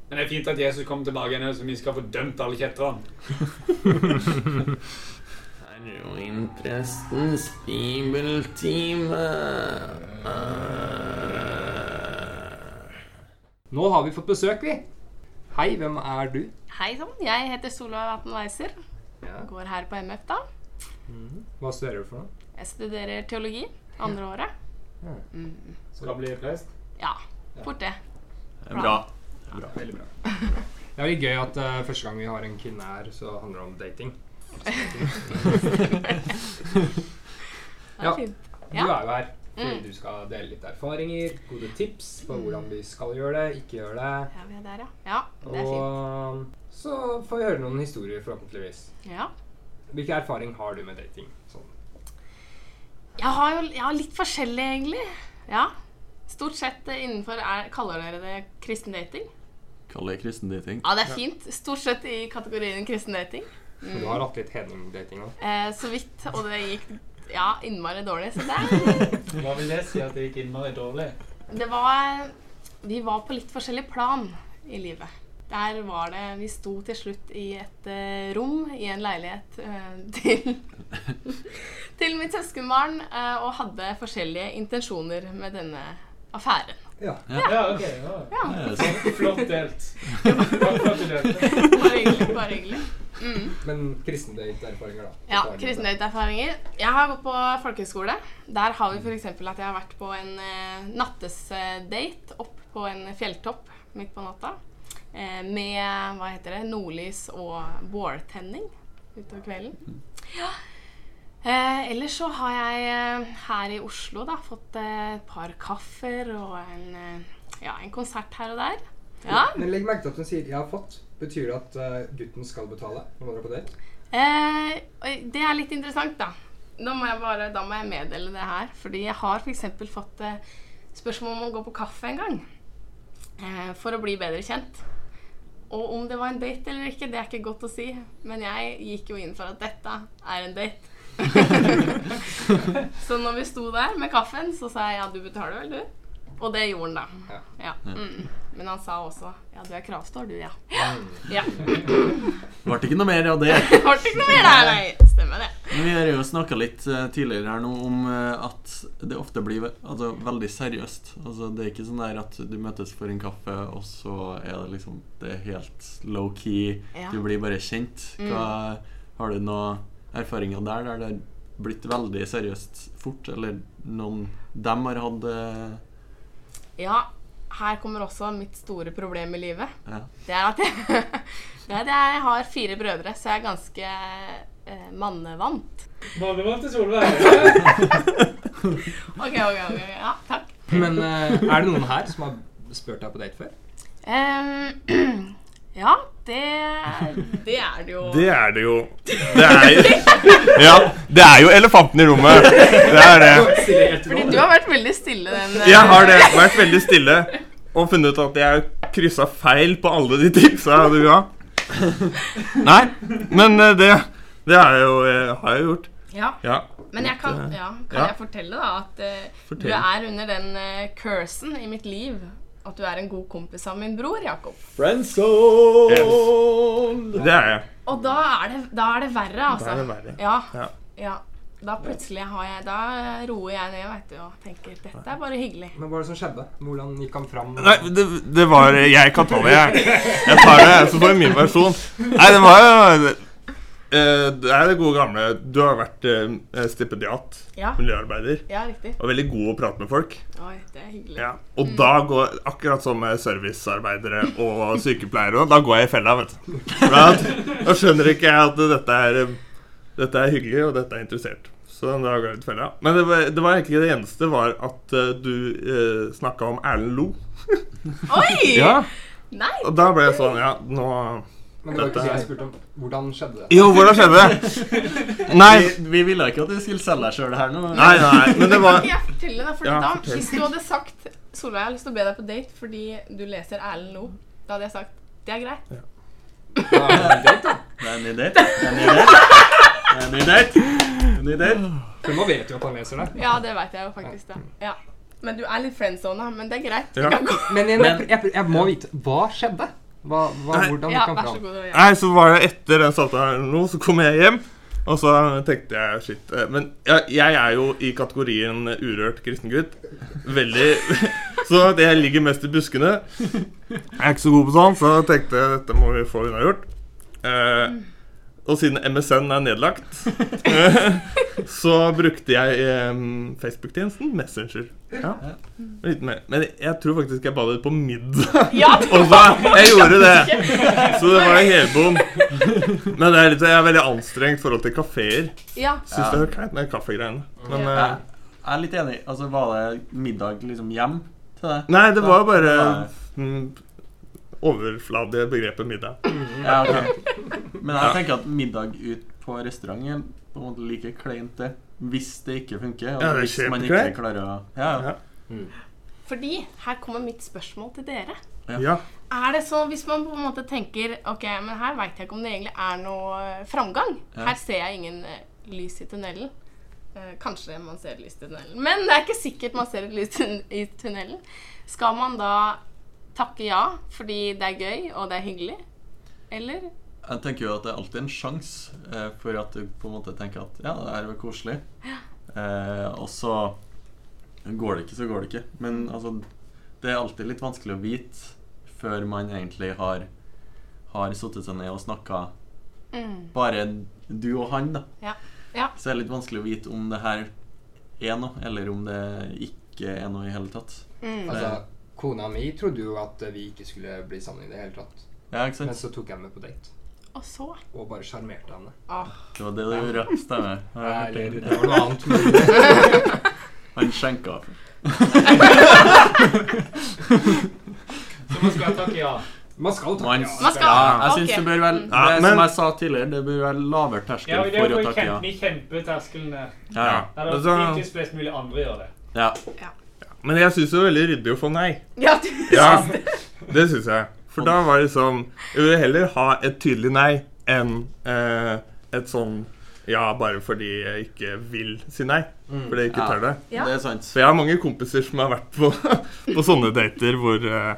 G: Men det er fint at Jesus kommer tilbake igjen, så vi skal få dømt alle kjetterne.
J: Heroinprestens bibeltime.
A: Nå har vi fått besøk, vi. Hei, hvem er du?
K: Hei sann, jeg heter Solveig Vatn Weiser. Går her på MF, da.
A: Hva studerer du for noe?
K: Jeg studerer teologi. Andre året.
A: Ja.
K: Mm.
G: Skal bli prest?
K: Ja, fort det.
E: Bra.
A: Bra. Veldig bra. Det er veldig gøy at uh, første gang vi har en kvinne her, så handler det om dating.
K: Det er fint.
A: Du er jo her fordi
K: Mm.
A: du skal dele litt erfaringer, gode tips på hvordan vi skal gjøre det, ikke gjøre det.
K: Ja, vi er der, ja. Ja, det er fint.
A: Så får vi høre noen historier, forhåpentligvis.
K: Ja.
A: Hvilken erfaring har du med dating? Sånn.
K: Jeg har jo jeg har litt forskjellig, egentlig. Ja. Stort sett eh, innenfor er, Kaller dere det kristen dating?
J: Kaller jeg kristen dating.
K: Ja, det er fint. Stort sett i kategorien kristen dating.
A: Mm. du har hatt litt hedningdating òg.
K: Eh, så vidt. Og det gikk ja, innmari dårlig. Så det
G: Hva vil det si at det gikk innmari dårlig?
K: Det var Vi var på litt forskjellig plan i livet. Der var det Vi sto til slutt i et uh, rom i en leilighet uh, til Til mitt søskenbarn uh, og hadde forskjellige intensjoner med denne affæren.
A: Ja.
G: Ja, ok. Ja.
K: Ja.
G: Flott delt. Takk for at du delte.
K: Bare hyggelig. Bare hyggelig. Mm.
A: Men kristendate-erfaringer, da?
K: Ja, kristendate-erfaringer. Jeg har gått på folkehøyskole. Der har vi f.eks. at jeg har vært på en eh, nattesdate opp på en fjelltopp midt på natta. Eh, med hva heter det, nordlys og vårtenning utover kvelden. Ja. Eh, ellers så har jeg eh, her i Oslo da fått eh, et par kaffer og en, eh, ja, en konsert her og der. Ja.
A: Men legg merke til at hun sier 'jeg har fått'. Betyr det at eh, gutten skal betale når man er på date?
K: Eh, det er litt interessant, da. Da må jeg bare da må jeg meddele det her. Fordi jeg har f.eks. fått eh, spørsmål om å gå på kaffe en gang. Eh, for å bli bedre kjent. Og om det var en date eller ikke, det er ikke godt å si. Men jeg gikk jo inn for at dette er en date. så når vi sto der med kaffen, så sa jeg ja, du betaler vel, du? Og det gjorde han, da. Ja. Mm. Men han sa også ja, du er kravstor, du, ja. ja.
J: Ble ikke noe mer av det.
K: Ble ikke noe mer der, nei. Stemmer det.
J: Men Vi har jo snakka litt eh, tidligere her nå om eh, at det ofte blir altså, veldig seriøst. Altså, det er ikke sånn der at du møtes for en kaffe, og så er det liksom Det er helt low-key.
K: Ja.
J: Du blir bare kjent. Hva, Har du noen erfaringer der der det
C: blitt veldig seriøst fort, eller noen dem har hatt eh,
K: Ja, her kommer også mitt store problem i livet.
C: Ja.
K: Det er at jeg, det er at jeg har fire brødre, så jeg er ganske eh, mannevant.
G: Mannevant til Solveig.
K: Ok, ok, ok. Ja, takk.
A: Men eh, er det noen her som har spurt deg på date før?
K: Ehm, ja, det, det er det jo.
H: Det er det jo. Det er jo Ja, det er jo elefanten i rommet. Det er det.
K: Fordi du har vært veldig stille den eh,
H: Jeg har det. Vært veldig stille og funnet ut at jeg kryssa feil på alle de tipsa du ga. Nei, men eh, det, det er jo, eh, har jeg gjort.
K: Ja.
H: Ja.
K: Men jeg kan, ja, kan
H: ja.
K: jeg fortelle da at eh, du er under den uh, cursen i mitt liv at du er en god kompis av min bror, Jakob.
H: Det er jeg.
K: Og da er det, da er det verre, altså.
H: Da er det verre.
K: Ja.
H: Ja.
K: ja. Da plutselig har jeg Da roer jeg ned vet du, og tenker dette er bare hyggelig.
A: Men hva var det som skjedde? Hvordan gikk han fram?
H: Nei, det, det var Jeg kan ta det, jeg. Jeg tar det, så får jeg min versjon. Nei, det var jo Det er det gode gamle Du har vært eh, stipendiat.
K: Ja.
H: Miljøarbeider.
K: Ja, riktig.
H: Og veldig god å prate med folk.
K: Oi, det er hyggelig.
H: Ja. Og da går Akkurat som med servicearbeidere og sykepleiere, da går jeg i fella, vet du. Da, skjønner ikke jeg at dette er eh, Dette er hyggelig, og dette er interessert. Så da går jeg ut i fella. Men det var, det var egentlig det eneste var at eh, du eh, snakka om Erlend Lo.
K: Oi!
H: Ja.
K: Nei!
H: Og da ble jeg sånn Ja, nå
A: Men det var ikke så jeg spurte om hvordan skjedde det?
H: Jo, hvordan skjedde det? Nei.
C: Vi, vi ville ikke at du skulle selge deg sjøl her nå.
H: Nei, nei, men det var
K: Kan jeg fortelle deg, for
H: Ja,
K: da,
H: fortell.
K: Hvis du hadde sagt Solveig, jeg har lyst til å be deg på date fordi du leser Erlend nå, da hadde jeg sagt det er greit.
C: Det er en ny date. Det er en ny date. Det er en ny date. En ny date.
A: For nå vet jo at han leser det.
K: Ja, det vet jeg jo faktisk. da ja. Men du er litt friendzona, men det er greit.
H: Ja.
A: Men jeg, jeg, jeg, jeg må vite Hva skjedde? Hva, hva,
H: Nei.
A: hvordan
K: Ja, kom
A: fram?
K: god. Ja.
H: Nei, så var det etter den samtalen nå, så kom jeg hjem. Og så tenkte jeg shit eh, Men jeg, jeg er jo i kategorien urørt kristen gutt. Veldig Så det jeg ligger mest i buskene. Jeg er ikke så god på sånn, så jeg tenkte dette må vi få unnagjort. Eh, og siden MSN er nedlagt, så brukte jeg eh, Facebook-tjenesten Messenger. Ja. Litt mer. Men jeg tror faktisk jeg ba det på middag.
K: Ja,
H: Og så, jeg gjorde det. Så det var helbom. Men det er litt, jeg er veldig anstrengt i forhold til kafeer.
K: Ja.
H: Syns det er kleint med kaffegreiene. Men
C: Jeg,
H: eh,
C: jeg er litt enig. Altså, Var det middag liksom hjem til deg?
H: Nei, det var bare mm, overfladige begrepet middag.
C: Ja, okay. Men jeg tenker at middag ut på restaurant er på en måte like kleint, det. Hvis det ikke funker.
H: Ja,
C: Altså,
H: det er
C: hvis man ikke klarer å Ja, ja.
H: Ja.
K: Fordi her kommer mitt spørsmål til dere.
H: Ja.
K: Er det så, Hvis man på en måte tenker Ok, men her veit jeg ikke om det egentlig er noe eh, framgang.
C: Ja.
K: Her ser jeg ingen eh, lys i tunnelen. Eh, kanskje man ser et lys i tunnelen, men det er ikke sikkert man ser et lys i tunnelen. Skal man da takke ja fordi det er gøy og det er hyggelig? Eller?
C: Jeg tenker jo at det er alltid en sjanse eh, for at du på en måte tenker at ja, det her var koselig. Eh, og så går det ikke, så går det ikke. Men altså, det er alltid litt vanskelig å vite før man egentlig har har satt seg ned og snakka
K: Mm.
C: bare du og han, da.
K: Ja. ja.
C: Så det er litt vanskelig å vite om det her er noe, eller om det ikke er noe i hele tatt.
K: Mm.
A: Altså, kona mi trodde jo at vi ikke skulle bli sammen i det hele tatt.
C: Ja, ikke sant?
A: Men så tok jeg henne med på date.
K: Og så
A: Og bare sjarmerte henne.
K: ah.
C: Det var det du. Jeg med
A: Eller,
C: det.
A: det var noe annet. mulig.
C: Han skjenka.
G: Så man skal takke ja.
A: man skal takke
C: Man,
A: ja.
K: Man skal-
C: ja, jeg
K: ok.
C: syns det bør vel
H: Ja,
C: det
H: men-
C: Som jeg sa tidligere, det bør være lavere terskel
G: Ja,
C: for å takke ja.
G: vi kjemper terskelen der.
C: Ja, ja.
G: Der er
H: så-
G: faktisk flest mulig andre gjør det.
C: ja.
H: Men jeg syns det var veldig ryddig å få nei.
K: Ja, du
H: Ja, det syns jeg. For da var det sånn Jeg vil heller ha et tydelig nei enn eh, et sånn ja bare fordi jeg ikke vil si nei. Fordi jeg ikke
C: Ja.
H: tør det.
K: Ja.
C: Det er sant.
H: For jeg har mange kompiser som har vært på, på sånne dater hvor eh,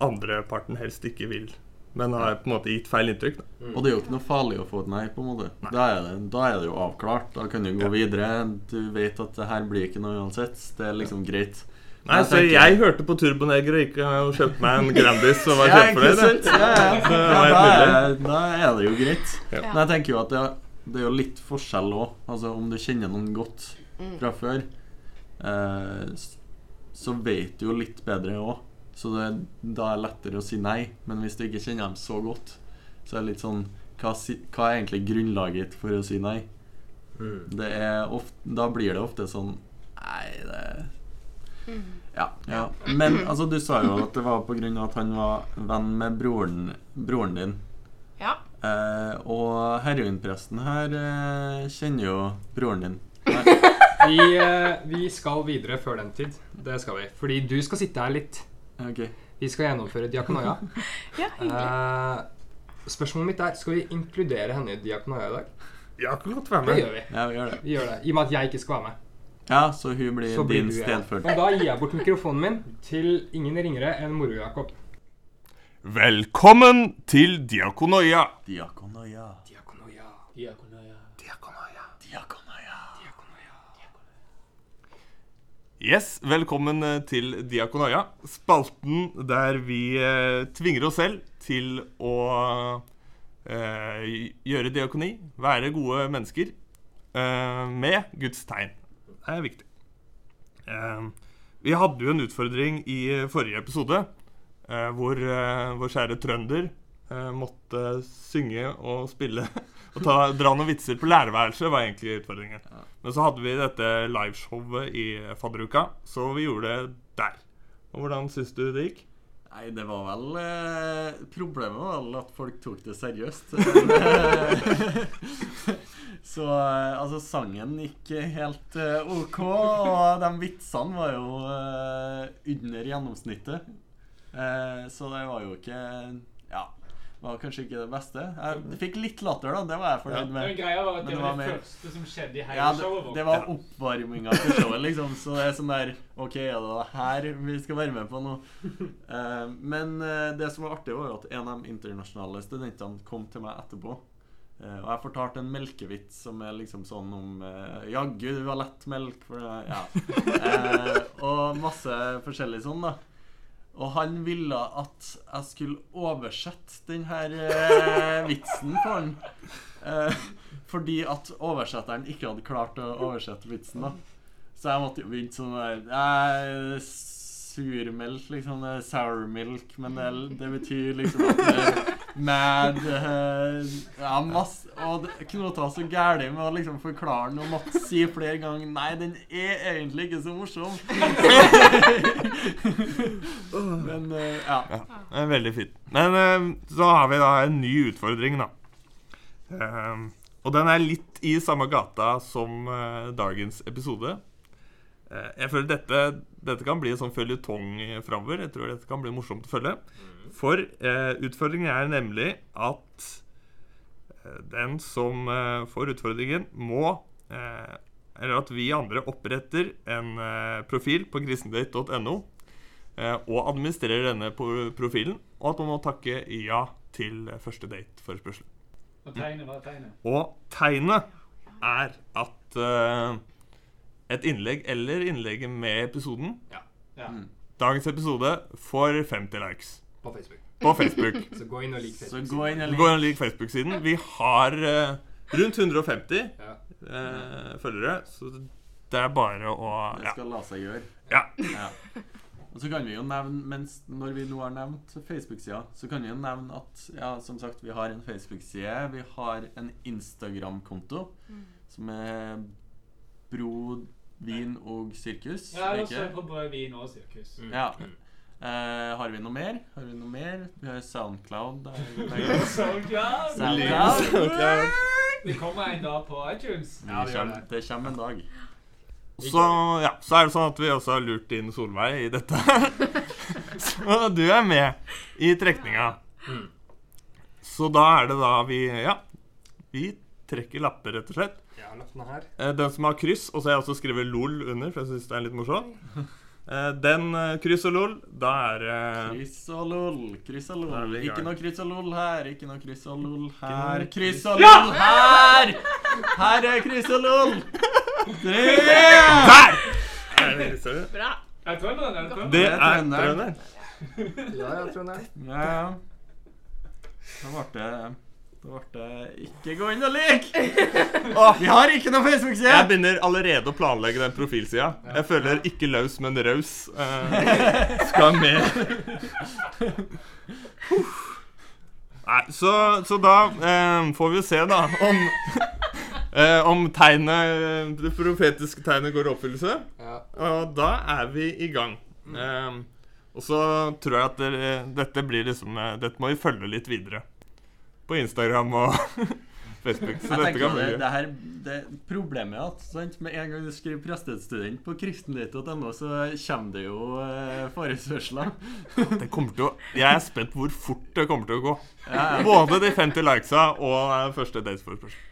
H: andre parten helst ikke vil, men har på en måte gitt feil inntrykk. Da.
C: Og det er jo ikke noe farlig å få et nei, på en måte. Da er, det, da er det jo avklart. Da kan du gå videre. Du vet at det her blir ikke noe uansett. Det er liksom greit.
H: Nei, så jeg hørte på Turboneger og gikk og kjøpte meg en Grandis og var
C: Ja, ikke
H: kjempefornøyd.
C: sant? Ja, ja. Ja, da, da er det jo greit.
H: Ja.
C: Men jeg tenker jo at det, Det er jo litt forskjell òg. Altså, om du kjenner noen godt
K: Mm.
C: fra før, eh, så vet du jo litt bedre òg. Så det, da er det lettere å si nei. Men hvis du ikke kjenner dem så godt, så er det litt sånn Hva, hva er egentlig grunnlaget for å si nei? Det er ofte, da blir det ofte sånn Nei, det ja, ja. Men altså, du sa jo at det var av at han var venn med broren, broren din.
K: Ja.
C: Eh, og heroinpresten her eh, kjenner jo broren din.
A: Vi, eh, vi skal videre før den tid. Det skal vi. Fordi du skal sitte her litt.
C: Okay.
A: Vi skal gjennomføre diakonoia.
K: Ja.
A: Eh, spørsmålet mitt er Skal vi inkludere henne i diakonoia i dag?
H: Ja, godt være
A: Det
H: med.
A: gjør vi.
C: Ja, vi gjør det.
A: Vi gjør det. I og med at jeg ikke skal være med.
C: Ja, så hun blir
A: Så blir
C: din stedfølger.
A: Men da gir jeg bort mikrofonen min til ingen ringere enn Moro-Jakob.
H: Velkommen til Diakonoia.
C: Diakonoia.
A: Diakonoia.
G: Diakonoia.
C: Diakonoia.
H: Yes, velkommen eh, til Diakonoia. Spalten der vi eh, tvinger oss selv til å eh, gjøre diakoni, være gode mennesker, eh, med Guds tegn. Det er viktig. Eh, vi hadde jo en utfordring i forrige episode, eh, hvor eh, vår kjære trønder eh, måtte synge og spille ta, dra noen vitser på lærerværelset, var egentlig utfordringen. Men så hadde vi dette liveshowet i fadderuka, så vi gjorde det der. Og hvordan syns du det gikk?
C: Nei, det var vel eh, Problemet var vel at folk tok det seriøst. Eh, Så eh, altså, sangen gikk helt uh, OK, og de vitsene var jo uh, under gjennomsnittet. Uh, så det var jo ikke Ja, var kanskje ikke det beste. Jeg fikk litt latter, da. Det var jeg fornøyd med.
G: Men greia var at det var det
C: mer-
G: første som skjedde i hele
C: ja, det,
G: showet vårt.
C: det var oppvarminga til showet, liksom. Så det er sånn der OK, er det er her vi skal være med på nå. Eh, men det som var artig, var jo at en av de internasjonale studentene kom til meg etterpå. Eh, og jeg fortalte en melkevits som er liksom sånn om uh, Jaggu, du har lett melk for det. Ja. Eh, og masse forskjellig sånn, da. Og han ville at jeg skulle oversette den her eh, vitsen for han. Eh, fordi at oversetteren ikke hadde klart å oversette vitsen, da. Så jeg måtte jo begynne sånn der eh, Surmelk, liksom. Sour milk. Men det, det betyr liksom at det mad uh, Ja, masse Og det knota så gæli med å liksom forklare den og måtte si flere ganger Nei, den er egentlig ikke så morsom. Men uh, ja.
H: Ja, det er veldig fint. Men uh, så har vi da en ny utfordring, da. Eh, og den er litt i samme gata som eh, dagens episode. Eh, jeg føler dette, dette kan bli en sånn føljetong framover. Jeg tror dette kan bli morsomt å følge. For eh, utfordringen er nemlig at eh, den som eh, får utfordringen, må eh, Eller at vi andre oppretter en eh, profil på grisendate.no eh, og administrerer denne profilen, og at man må takke ja til første date-forespørsel.
G: Og tegnet var tegnet.
H: Og tegnet er at et innlegg eller innlegget med episoden
G: Ja.
H: Dagens episode får 50 likes.
A: På Facebook.
H: På Facebook.
A: Så gå inn og lik Facebook-siden.
C: Gå inn og lik
H: Facebook-siden. Vi har uh, rundt 150
A: Ja.
H: uh, følgere, så det er bare å
C: Det skal la seg gjøre.
H: ja.
C: Ja. Og så kan vi jo nevne, mens når vi nå har nevnt Facebook-sida, så kan vi jo nevne at ja, som sagt, vi har en Facebook-side. Vi har en Instagram-konto som er Bro, vin og sirkus.
G: Ja,
C: jeg
G: og så
C: ikke?
G: på brød, vin og sirkus.
C: Ja. Eh, har vi noe mer? Har vi noe mer? Vi har Soundcloud. Der,
G: Soundcloud. klart!
C: Soundcloud.
G: Det kommer en dag på iTunes.
C: Det kommer, det kommer en dag.
H: Så, ja, så er det sånn at vi også har lurt inn Solveig i dette. så du er med i trekninga. Så da er det da vi Ja, vi trekker lapper, rett og slett.
A: Ja.
H: Eh, Den som har kryss, og så har jeg også skrevet LOL under, for jeg syns det er litt morsomt. Eh, Den eh, kryss og LOL, da er eh,
C: Kryss og lol, kryss og lol. Ikke noe kryss og lol her, ikke noe kryss og lol her. Kryss og lol her! Her er kryss og lol! Tre!
H: Der! Er det.
K: Bra.
G: Er trønderen er det
C: er
H: er
C: trønderen.
H: trønder.
A: Ja, jeg er.
C: Ja, ja. Da ble det Da ble det ikke gå inn og like! Vi har ikke noe Facebook-side!
H: Jeg begynner allerede å planlegge den profilsida. Jeg føler ikke løs, men raus. eh, skal med. Nei, så, så da eh, får vi se, da, om eh, Om tegnet, det profetiske tegnet går i oppfyllelse.
A: Ja.
H: Og da er vi i gang. Eh, og så tror jeg at dere, dette blir liksom eh, Dette må vi følge litt videre. På Instagram og Facebook. Så dette kan
C: det,
H: bli
C: det her det Problemet er at sant, med en gang du skriver prestestudent på kristendate.no, så kommer det jo eh, forespørsler.
H: Det kommer til å Jeg er spent hvor fort det kommer til å gå.
C: Ja, ja.
H: Både de 50 likesa og eh, første datesforespørsel.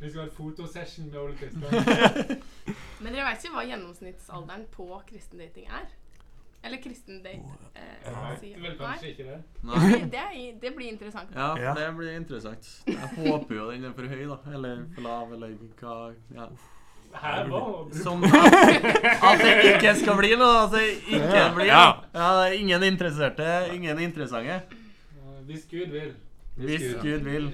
G: Vi skal ha et fotosession med Ole Kristian.
K: Men dere vet ikke hva gjennomsnittsalderen på kristendating er? Eller kristendate eh,
G: Nei,
K: sier-
G: vel kanskje ikke det.
C: Nei.
K: Det, det, er, det blir interessant.
C: Ja, Ja. det blir interessant. Jeg håper jo den er for høy, da. Eller for lav, eller hva ja.
G: Her var
C: Som at, at det ikke skal bli noe. At det ikke blir
H: Ja.
C: noe. Ja, det er ingen interesserte, ingen interessante.
G: Hvis Gud vil.
C: Hvis Gud vil.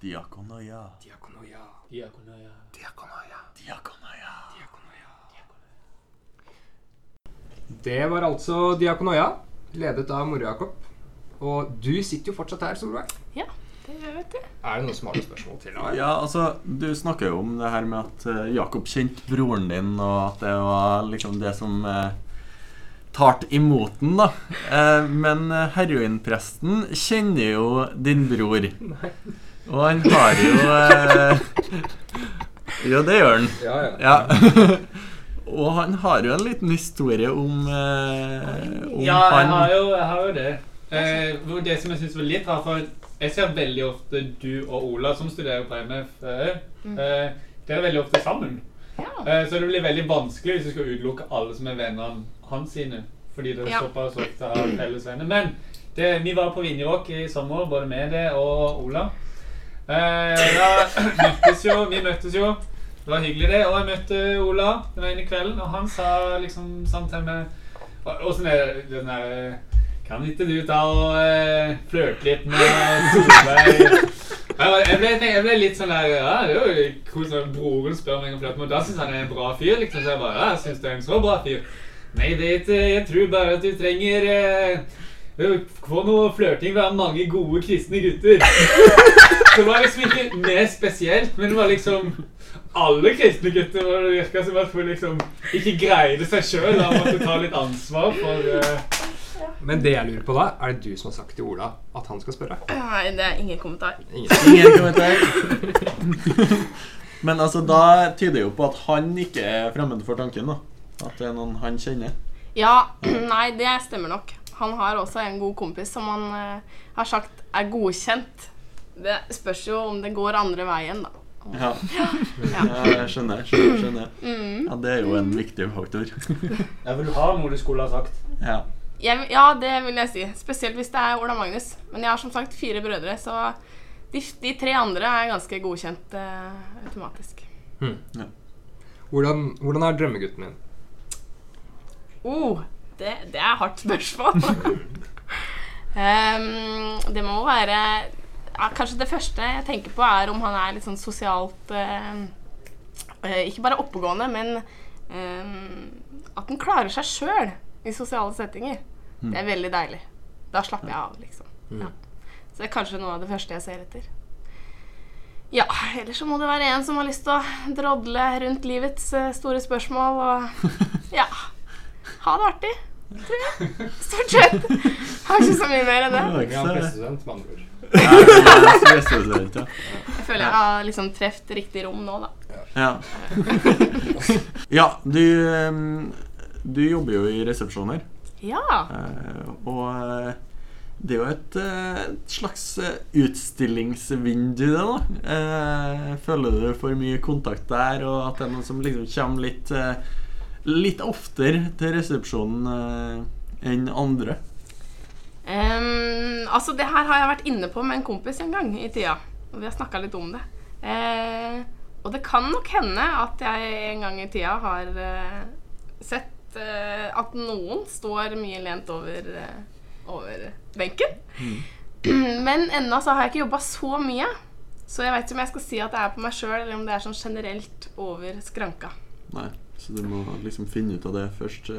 C: Diakonoia.
A: Diakonoia.
G: Diakonoia.
A: Diakonoia. Det var altså Diakonoia, ledet av Moro-Jakob. Og du sitter jo fortsatt her, Solveig.
K: Ja, det gjør vet du.
A: Er det noen som har noen spørsmål til Her?
C: Ja, altså, du snakker jo om det her med at eh, Jakob kjente broren din, og at det var liksom det som eh, tart imot den, da. Eh, men eh, heroinpresten kjenner jo din bror. Nei. Og han har jo eh, Jo, det gjør han.
A: Ja, Ja, ja.
C: og han har jo en liten historie om, eh, om
G: Ja, jeg
C: han
G: har jo, jeg har jo det. Eh, hvor det som jeg syns var litt rart, for jeg ser veldig ofte du og Ola, som studerer på MF, eh, eh, dere er veldig ofte sammen. Eh, så det blir veldig vanskelig hvis du skal utelukke alle som er vennene hans sine. Fordi dere
K: Ja.
G: såpass ofte har felles venner. Men det, vi var på Vinjerock i sommer, både med det og Ola. Eh, da møttes jo, vi møttes jo. Det var hyggelig, det. Og jeg møtte Ola den ene kvelden, og han sa liksom sånn til meg Åssen er den der Kan ikke du ta og uh, flørte litt med Solveig? Jeg, ble, jeg ble litt sånn der Ja, det er jo koselig når broren spør meg om flørte, men da syns han er en bra fyr. liksom, Så jeg bare Ja, jeg syns du er en så bra fyr. Nei, det er ikke Jeg tror bare at du trenger eh, få noe flørting fra mange gode kristne gutter. Det var liksom ikke mer spesielt, men det var liksom alle kristne gutter og det virka som at hun liksom ikke greide seg sjøl Han måtte ta litt ansvar for uh...
A: Men det jeg lurer på da, er det du som har sagt til Ola at han skal spørre?
K: Nei, det er ingen kommentar.
C: Ingen kommentar. Men altså, da tyder det jo på at han ikke er fremmed for tanken, da. At det er noen han kjenner.
K: Ja, nei, det stemmer nok. Han har også en god kompis som han uh, har sagt er godkjent. Det spørs jo om det går andre veien, da.
C: Ja,
K: Ja.
C: ja jeg skjønner. skjønner, skjønner.
K: Mm.
C: Ja, Det er jo en viktig faktor.
G: Jeg vil ha noe du skulle ha sagt?
C: Ja.
K: Jeg, ja, det vil jeg si. Spesielt hvis det er Ola Magnus. Men jeg har som sagt fire brødre, så de, de tre andre er ganske godkjent eh, automatisk.
A: Hvordan, hvordan er drømmegutten din?
K: Oh, det, det er hardt spørsmål. um, det må være ja, Kanskje det første jeg tenker på, er om han er litt sånn sosialt eh, eh, Ikke bare oppegående, men eh, at han klarer seg sjøl i sosiale settinger.
C: Mm.
K: Det er veldig deilig. Da slapper jeg av, liksom.
C: Mm.
K: Ja. Så det er kanskje noe av det første jeg ser etter. Ja, ellers så må det være en som har lyst til å drodle rundt livets eh, store spørsmål og ja, ha det artig. Tror jeg. Stort sett. Har ikke så mye mer enn det.
A: Ja, prestestudent, med andre ord.
C: Ja, det er prestestudent, ja.
K: Jeg føler jeg har liksom truffet riktig rom nå, da.
C: Ja. ja, du Du jobber jo i resepsjoner.
K: Ja.
C: Eh, og eh, det er jo et, eh, et slags eh, utstillingsvindu, det, da. Føler du for mye kontakt der, og at det er noen som liksom kommer litt Litt oftere til resepsjonen enn andre?
K: Em, altså, det her har jeg vært inne på med en kompis en gang i tida. Og vi har snakka litt om det. Uh, og det kan nok hende at jeg en gang i tida har uh, sett uh, at noen står mye lent over, over benken. Men ennå så har jeg ikke jobba så mye. Så jeg vet ikke om jeg skal si at det er på meg sjøl, eller om det er sånn generelt over skranka.
J: Nei, så du må liksom finne ut av det først.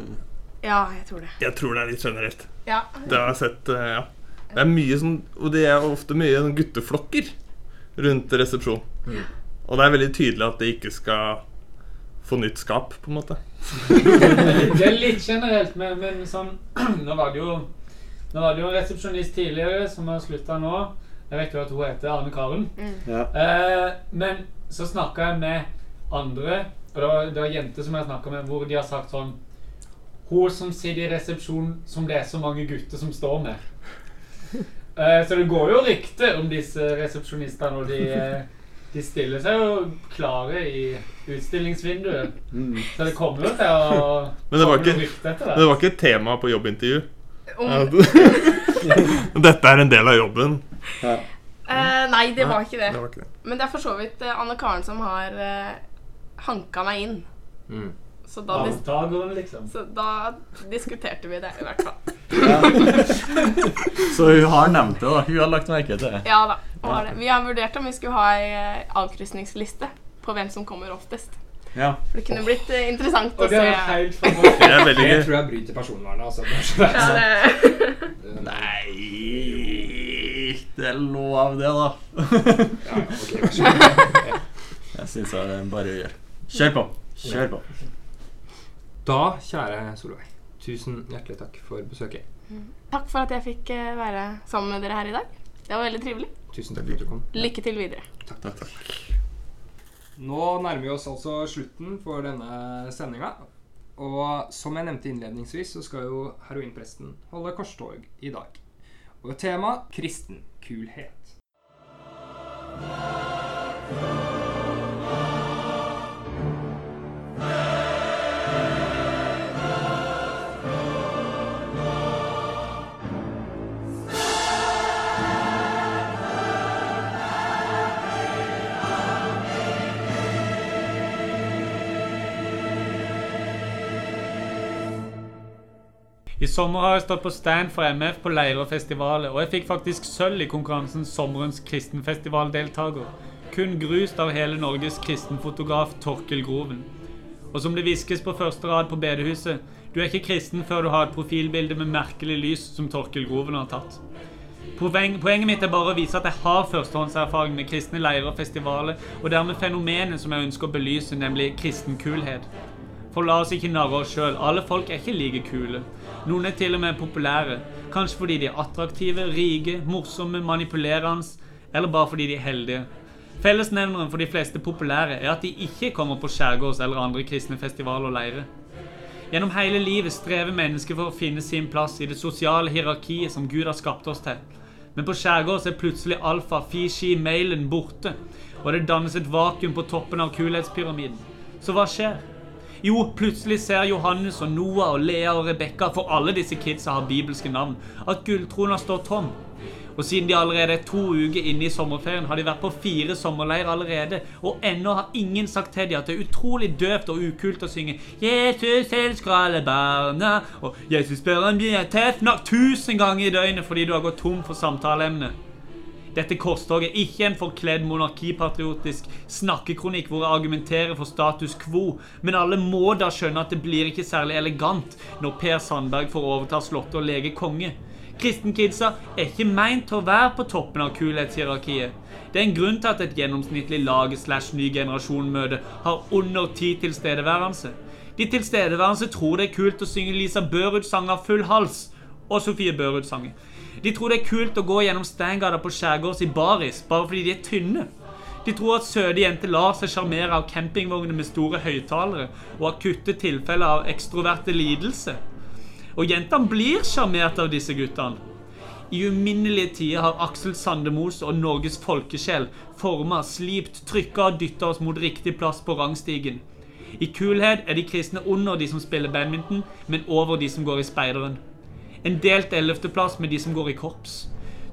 K: Ja, jeg tror det.
H: Jeg tror det er litt generelt.
K: Ja.
H: Det har jeg sett, eh, ja. Det er mye sånn, og det er ofte mye sånn gutteflokker rundt resepsjon.
G: Mm.
H: Og det er veldig tydelig at det ikke skal få nytt skap, på en måte.
G: Det er litt generelt, men, men sånn Nå var det jo Nå var det jo en resepsjonist tidligere som har slutta nå. Jeg vet jo at hun heter Arne Karen.
J: Ja.
G: Eh, men så snakka jeg med andre, og det var, det var jenter som jeg snakka med, hvor de har sagt sånn Hun som sitter i resepsjonen som det er så mange gutter som står med. Uh, så det går jo rykter om disse resepsjonistene, og de, eh, de stiller seg jo klare i utstillingsvinduet.
J: Mm.
G: Så det kommer jo til å
H: Men det var
G: komme
H: ikke,
G: etter
H: det var ikke et tema på jobbintervju.
K: Om-
H: Dette er en del av jobben.
K: Uh, nei, det var ikke det.
H: det var ikke det.
K: Men det er for så vidt Anne Karen som har uh, hanka meg inn.
G: Mm.
K: Så da, dis
G: liksom.
K: så da diskuterte vi det, i hvert fall.
J: Så hun har nevnt det, da. Hun har lagt merke til det.
K: Ja da. har det. Vi har vurdert om vi skulle ha ei eh, avkrysningsliste på hvem som kommer oftest.
J: Ja.
K: For det kunne blitt oh. interessant å
G: det
K: se.
G: er helt fantastisk.
H: Det er veldig gøy Jeg
A: tror jeg bryter personvernet. Altså.
K: Ja,
J: Nei Det er lov, det, da.
A: Ja, ok, vær så god.
J: Jeg syns det er bare å gjøre. Kjør på. Kjør på.
A: Da, kjære Solveig, tusen hjertelig takk for besøket.
K: takk for at jeg fikk eh, være sammen med dere her i dag. Det var veldig trivelig.
A: Tusen takk for at du kom.
K: Lykke til videre.
J: Takk, takk, takk.
A: Nå nærmer vi oss altså slutten for denne sendinga. Og som jeg nevnte innledningsvis, så skal jo heroinpresten holde korstog i dag. Og tema kristen kulhet.
G: I sommer har jeg stått på stand for MF på Leire og festivaler, og jeg fikk faktisk sølv i konkurransen Sommerens kristenfestivaldeltaker. Kun grust av hele Norges kristenfotograf Torkel Groven. Og som det hviskes på første rad på bedehuset, du er ikke kristen før du har et profilbilde med merkelig lys som Torkel Groven har tatt. Poenget mitt er bare å vise at jeg har førstehåndserfaring med kristne leirer og festivaler, og dermed fenomenet som jeg ønsker å belyse, nemlig kristen kulhet. For la oss ikke narre oss sjøl. Alle folk er ikke like kule. Noen er til og med populære. Kanskje fordi de er attraktive, rike, morsomme, manipulerende, eller bare fordi de er heldige. Fellesnevneren for de fleste populære er at de ikke kommer på skjærgårds- eller andre kristne festivaler og leirer. Gjennom hele livet strever mennesker for å finne sin plass i det sosiale hierarkiet som Gud har skapt oss til. Men på skjærgårds er plutselig alfa, fishi, mailen borte, og det dannes et vakuum på toppen av kulhetspyramiden. Så hva skjer? Jo, plutselig ser Johannes og Noah og Lea og Rebekka, for alle disse kidsa har bibelske navn, at gulltrona står tom. Og siden de allerede er to uker inne i sommerferien, har de vært på fire sommerleir allerede, og ennå har ingen sagt til dem at det er utrolig døvt og ukult å synge 'Jesus elsker alle barna' og 'Jesus spør om de er tøffe nok' tusen ganger i døgnet fordi du har gått tom for samtaleemne. Dette korstoget er ikke en forkledd monarkipatriotisk snakkekronikk hvor jeg argumenterer for status quo, men alle må da skjønne at det blir ikke særlig elegant når Per Sandberg får overta slottet og lege konge. Kristenkidsa er ikke meint til å være på toppen av kulhetshierarkiet. Det er en grunn til at et gjennomsnittlig lag slash ny generasjon-møte har under ti tilstedeværelse. De tilstedeværende tror det er kult å synge Lisa Børud-sanger full hals og Sofie Børud-sanger. De tror det er kult å gå gjennom Stangata på skjærgårds i baris bare fordi de er tynne. De tror at søte jenter lar seg sjarmere av campingvogner med store høyttalere og akutte tilfeller av ekstroverte lidelse. Og jentene blir sjarmert av disse guttene. I uminnelige tider har Aksel Sandemos og Norges folkesjel forma, slipt, trykka og dytta oss mot riktig plass på rangstigen. I kulhet er de kristne under de som spiller badminton, men over de som går i speideren. En delt ellevteplass med de som går i korps.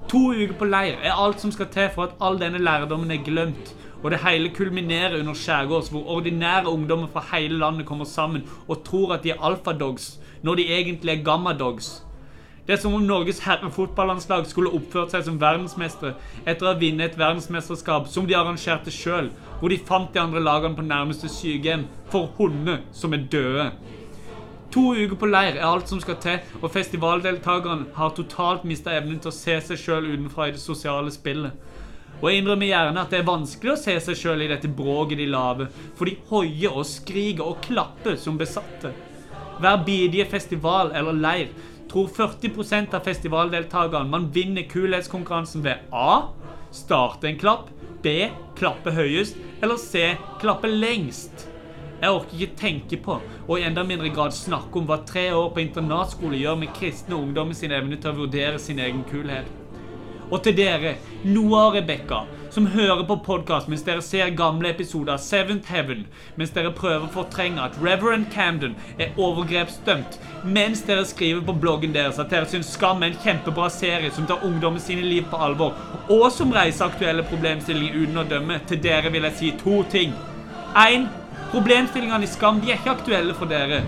G: To uker på leir er alt som skal til for at all denne lærdommen er glemt, og det hele kulminerer under skjærgårds, hvor ordinære ungdommer fra hele landet kommer sammen og tror at de er alfadogs, når de egentlig er gammadogs. Det er som om Norges herrefotballandslag skulle oppført seg som verdensmestere etter å ha vunnet et verdensmesterskap som de arrangerte sjøl, hvor de fant de andre lagene på nærmeste sykehjem for hunder som er døde. To uker på leir er alt som skal til, og festivaldeltakerne har totalt mista evnen til å se seg sjøl utenfra i det sosiale spillet. Og jeg innrømmer gjerne at det er vanskelig å se seg sjøl i dette bråket de lager, for de hoier og skriker og klapper som besatte. Hver bidige festival eller leir tror 40% av festivaldeltakerne man vinner kulhetskonkurransen ved A. Starte en klapp. B. Klappe høyest. Eller C. Klappe lengst. Jeg orker ikke tenke på, og i enda mindre grad snakke om hva tre år på internatskole gjør med kristne ungdommer sin evne til å vurdere sin egen kulhet. Og til dere, Noah og Rebekka, som hører på podkast mens dere ser gamle episoder av Seventh Heaven, mens dere prøver å fortrenge at Reverend Camden er overgrepsdømt, mens dere skriver på bloggen deres at dere syns Skam er en kjempebra serie som tar ungdommen sine liv på alvor, og som reiser aktuelle problemstillinger uten å dømme, til dere vil jeg si to ting. 1. Problemstillingene i Skam de er ikke aktuelle for dere.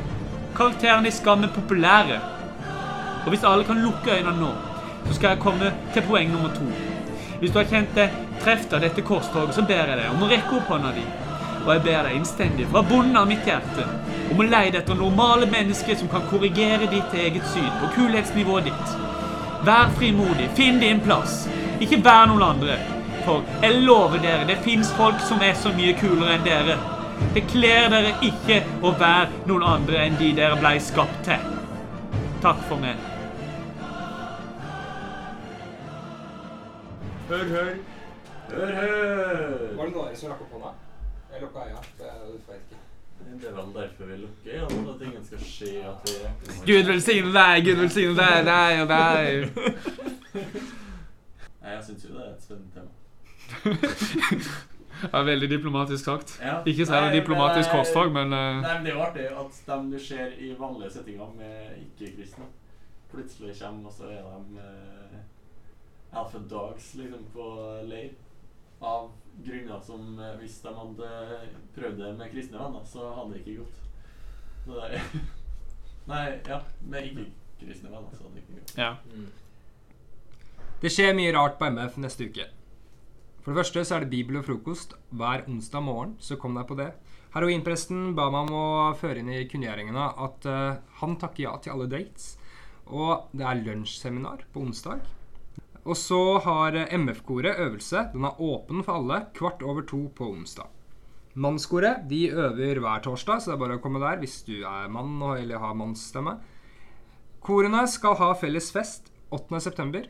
G: Karakterene i Skam er populære. Og hvis alle kan lukke øynene nå så skal jeg komme til poeng nummer to. Hvis du har kjent deg treft av dette korstoget, så ber jeg deg om å rekke opp hånda di. Og jeg ber deg innstendig, fra bunnen av mitt hjerte, om å leide etter normale mennesker som kan korrigere ditt eget syn på kulhetsnivået ditt. Vær frimodig, finn din plass. Ikke vær noen andre. For jeg lover dere, det fins folk som er så mye kulere enn dere. Det kler dere ikke å være noen andre enn de dere blei skapt til. Takk for meg.
C: Hør, hør. Hør, hør.
A: Var det noen av dere som rakk opp hånda? Jeg lukka øya. Det vet ikke.
J: Det er vel derfor vi lukker øynene, at ingen skal se at vi.
G: Gud velsigne deg, Gud velsigne deg, deg og deg.
J: Nei, jeg syns jo det er et spennende tema.
G: Ja, veldig diplomatisk sagt.
J: Ja.
G: Ikke særlig
J: Nei,
G: diplomatisk
J: eh,
G: korstog, men uh...
J: Nei, men Det er jo artig at dem du ser i vanlige settinger med ikke-kristne, plutselig kommer, og så er de uh, Alpha Dogs liksom på leir. Av grunner som uh, hvis de hadde prøvd det med kristne venner, så hadde det ikke gått. Så det er Nei, ja, med ikke-kristne venner så hadde det ikke gått.
G: Ja.
A: Det skjer mye rart på MF neste uke. For det første så er det bibel og frokost hver onsdag morgen, så kom deg på det. Heroinpresten ba meg om å føre inn i kunngjøringene at uh, han takker ja til alle dates. Og det er lunsjseminar på onsdag. Og så har eh, MF-koret øvelse. Den er åpen for alle kvart over to på onsdag. Mannskoret de øver hver torsdag, så det er bare å komme der hvis du er mann eller har mannsstemme. Korene skal ha felles fest 8.9.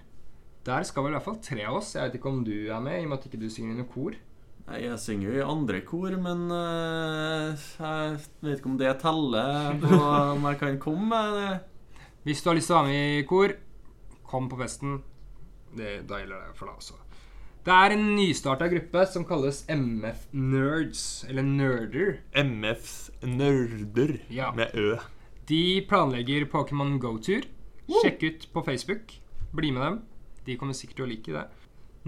A: Der skal vel i hvert fall tre av oss. Jeg vet ikke om du er med, i og med at ikke du synger i noe kor.
J: Nei, jeg synger jo i andre kor, men eh, jeg vet ikke om det teller på om jeg kan komme. Det.
A: Hvis du har lyst til å være med i kor, kom på festen. Det, da gjelder det for deg også. Det er en nystarta gruppe som kalles MF Nerds, eller Nerder.
H: MFs nerder
A: Ja.
H: med Ø.
A: De planlegger Pokémon Go-tur. Sjekk ut på Facebook. Bli med dem. De kommer sikkert til å like det.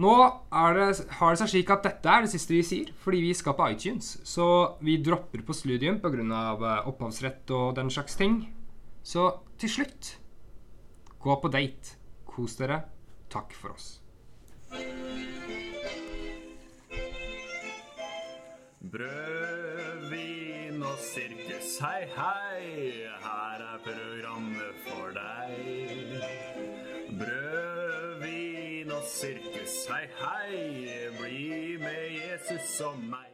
A: Nå det, har det seg slik at dette er det siste vi sier, fordi vi skal på iTunes. Så vi dropper på Studium pga. opphavsrett og den slags ting. Så til slutt gå på date. Kos dere. Takk for oss.
E: Brød, vin og sirkus, hei, hei. Her er programmet for deg. Sirkus, hei, hei. Bli med Jesus og meg.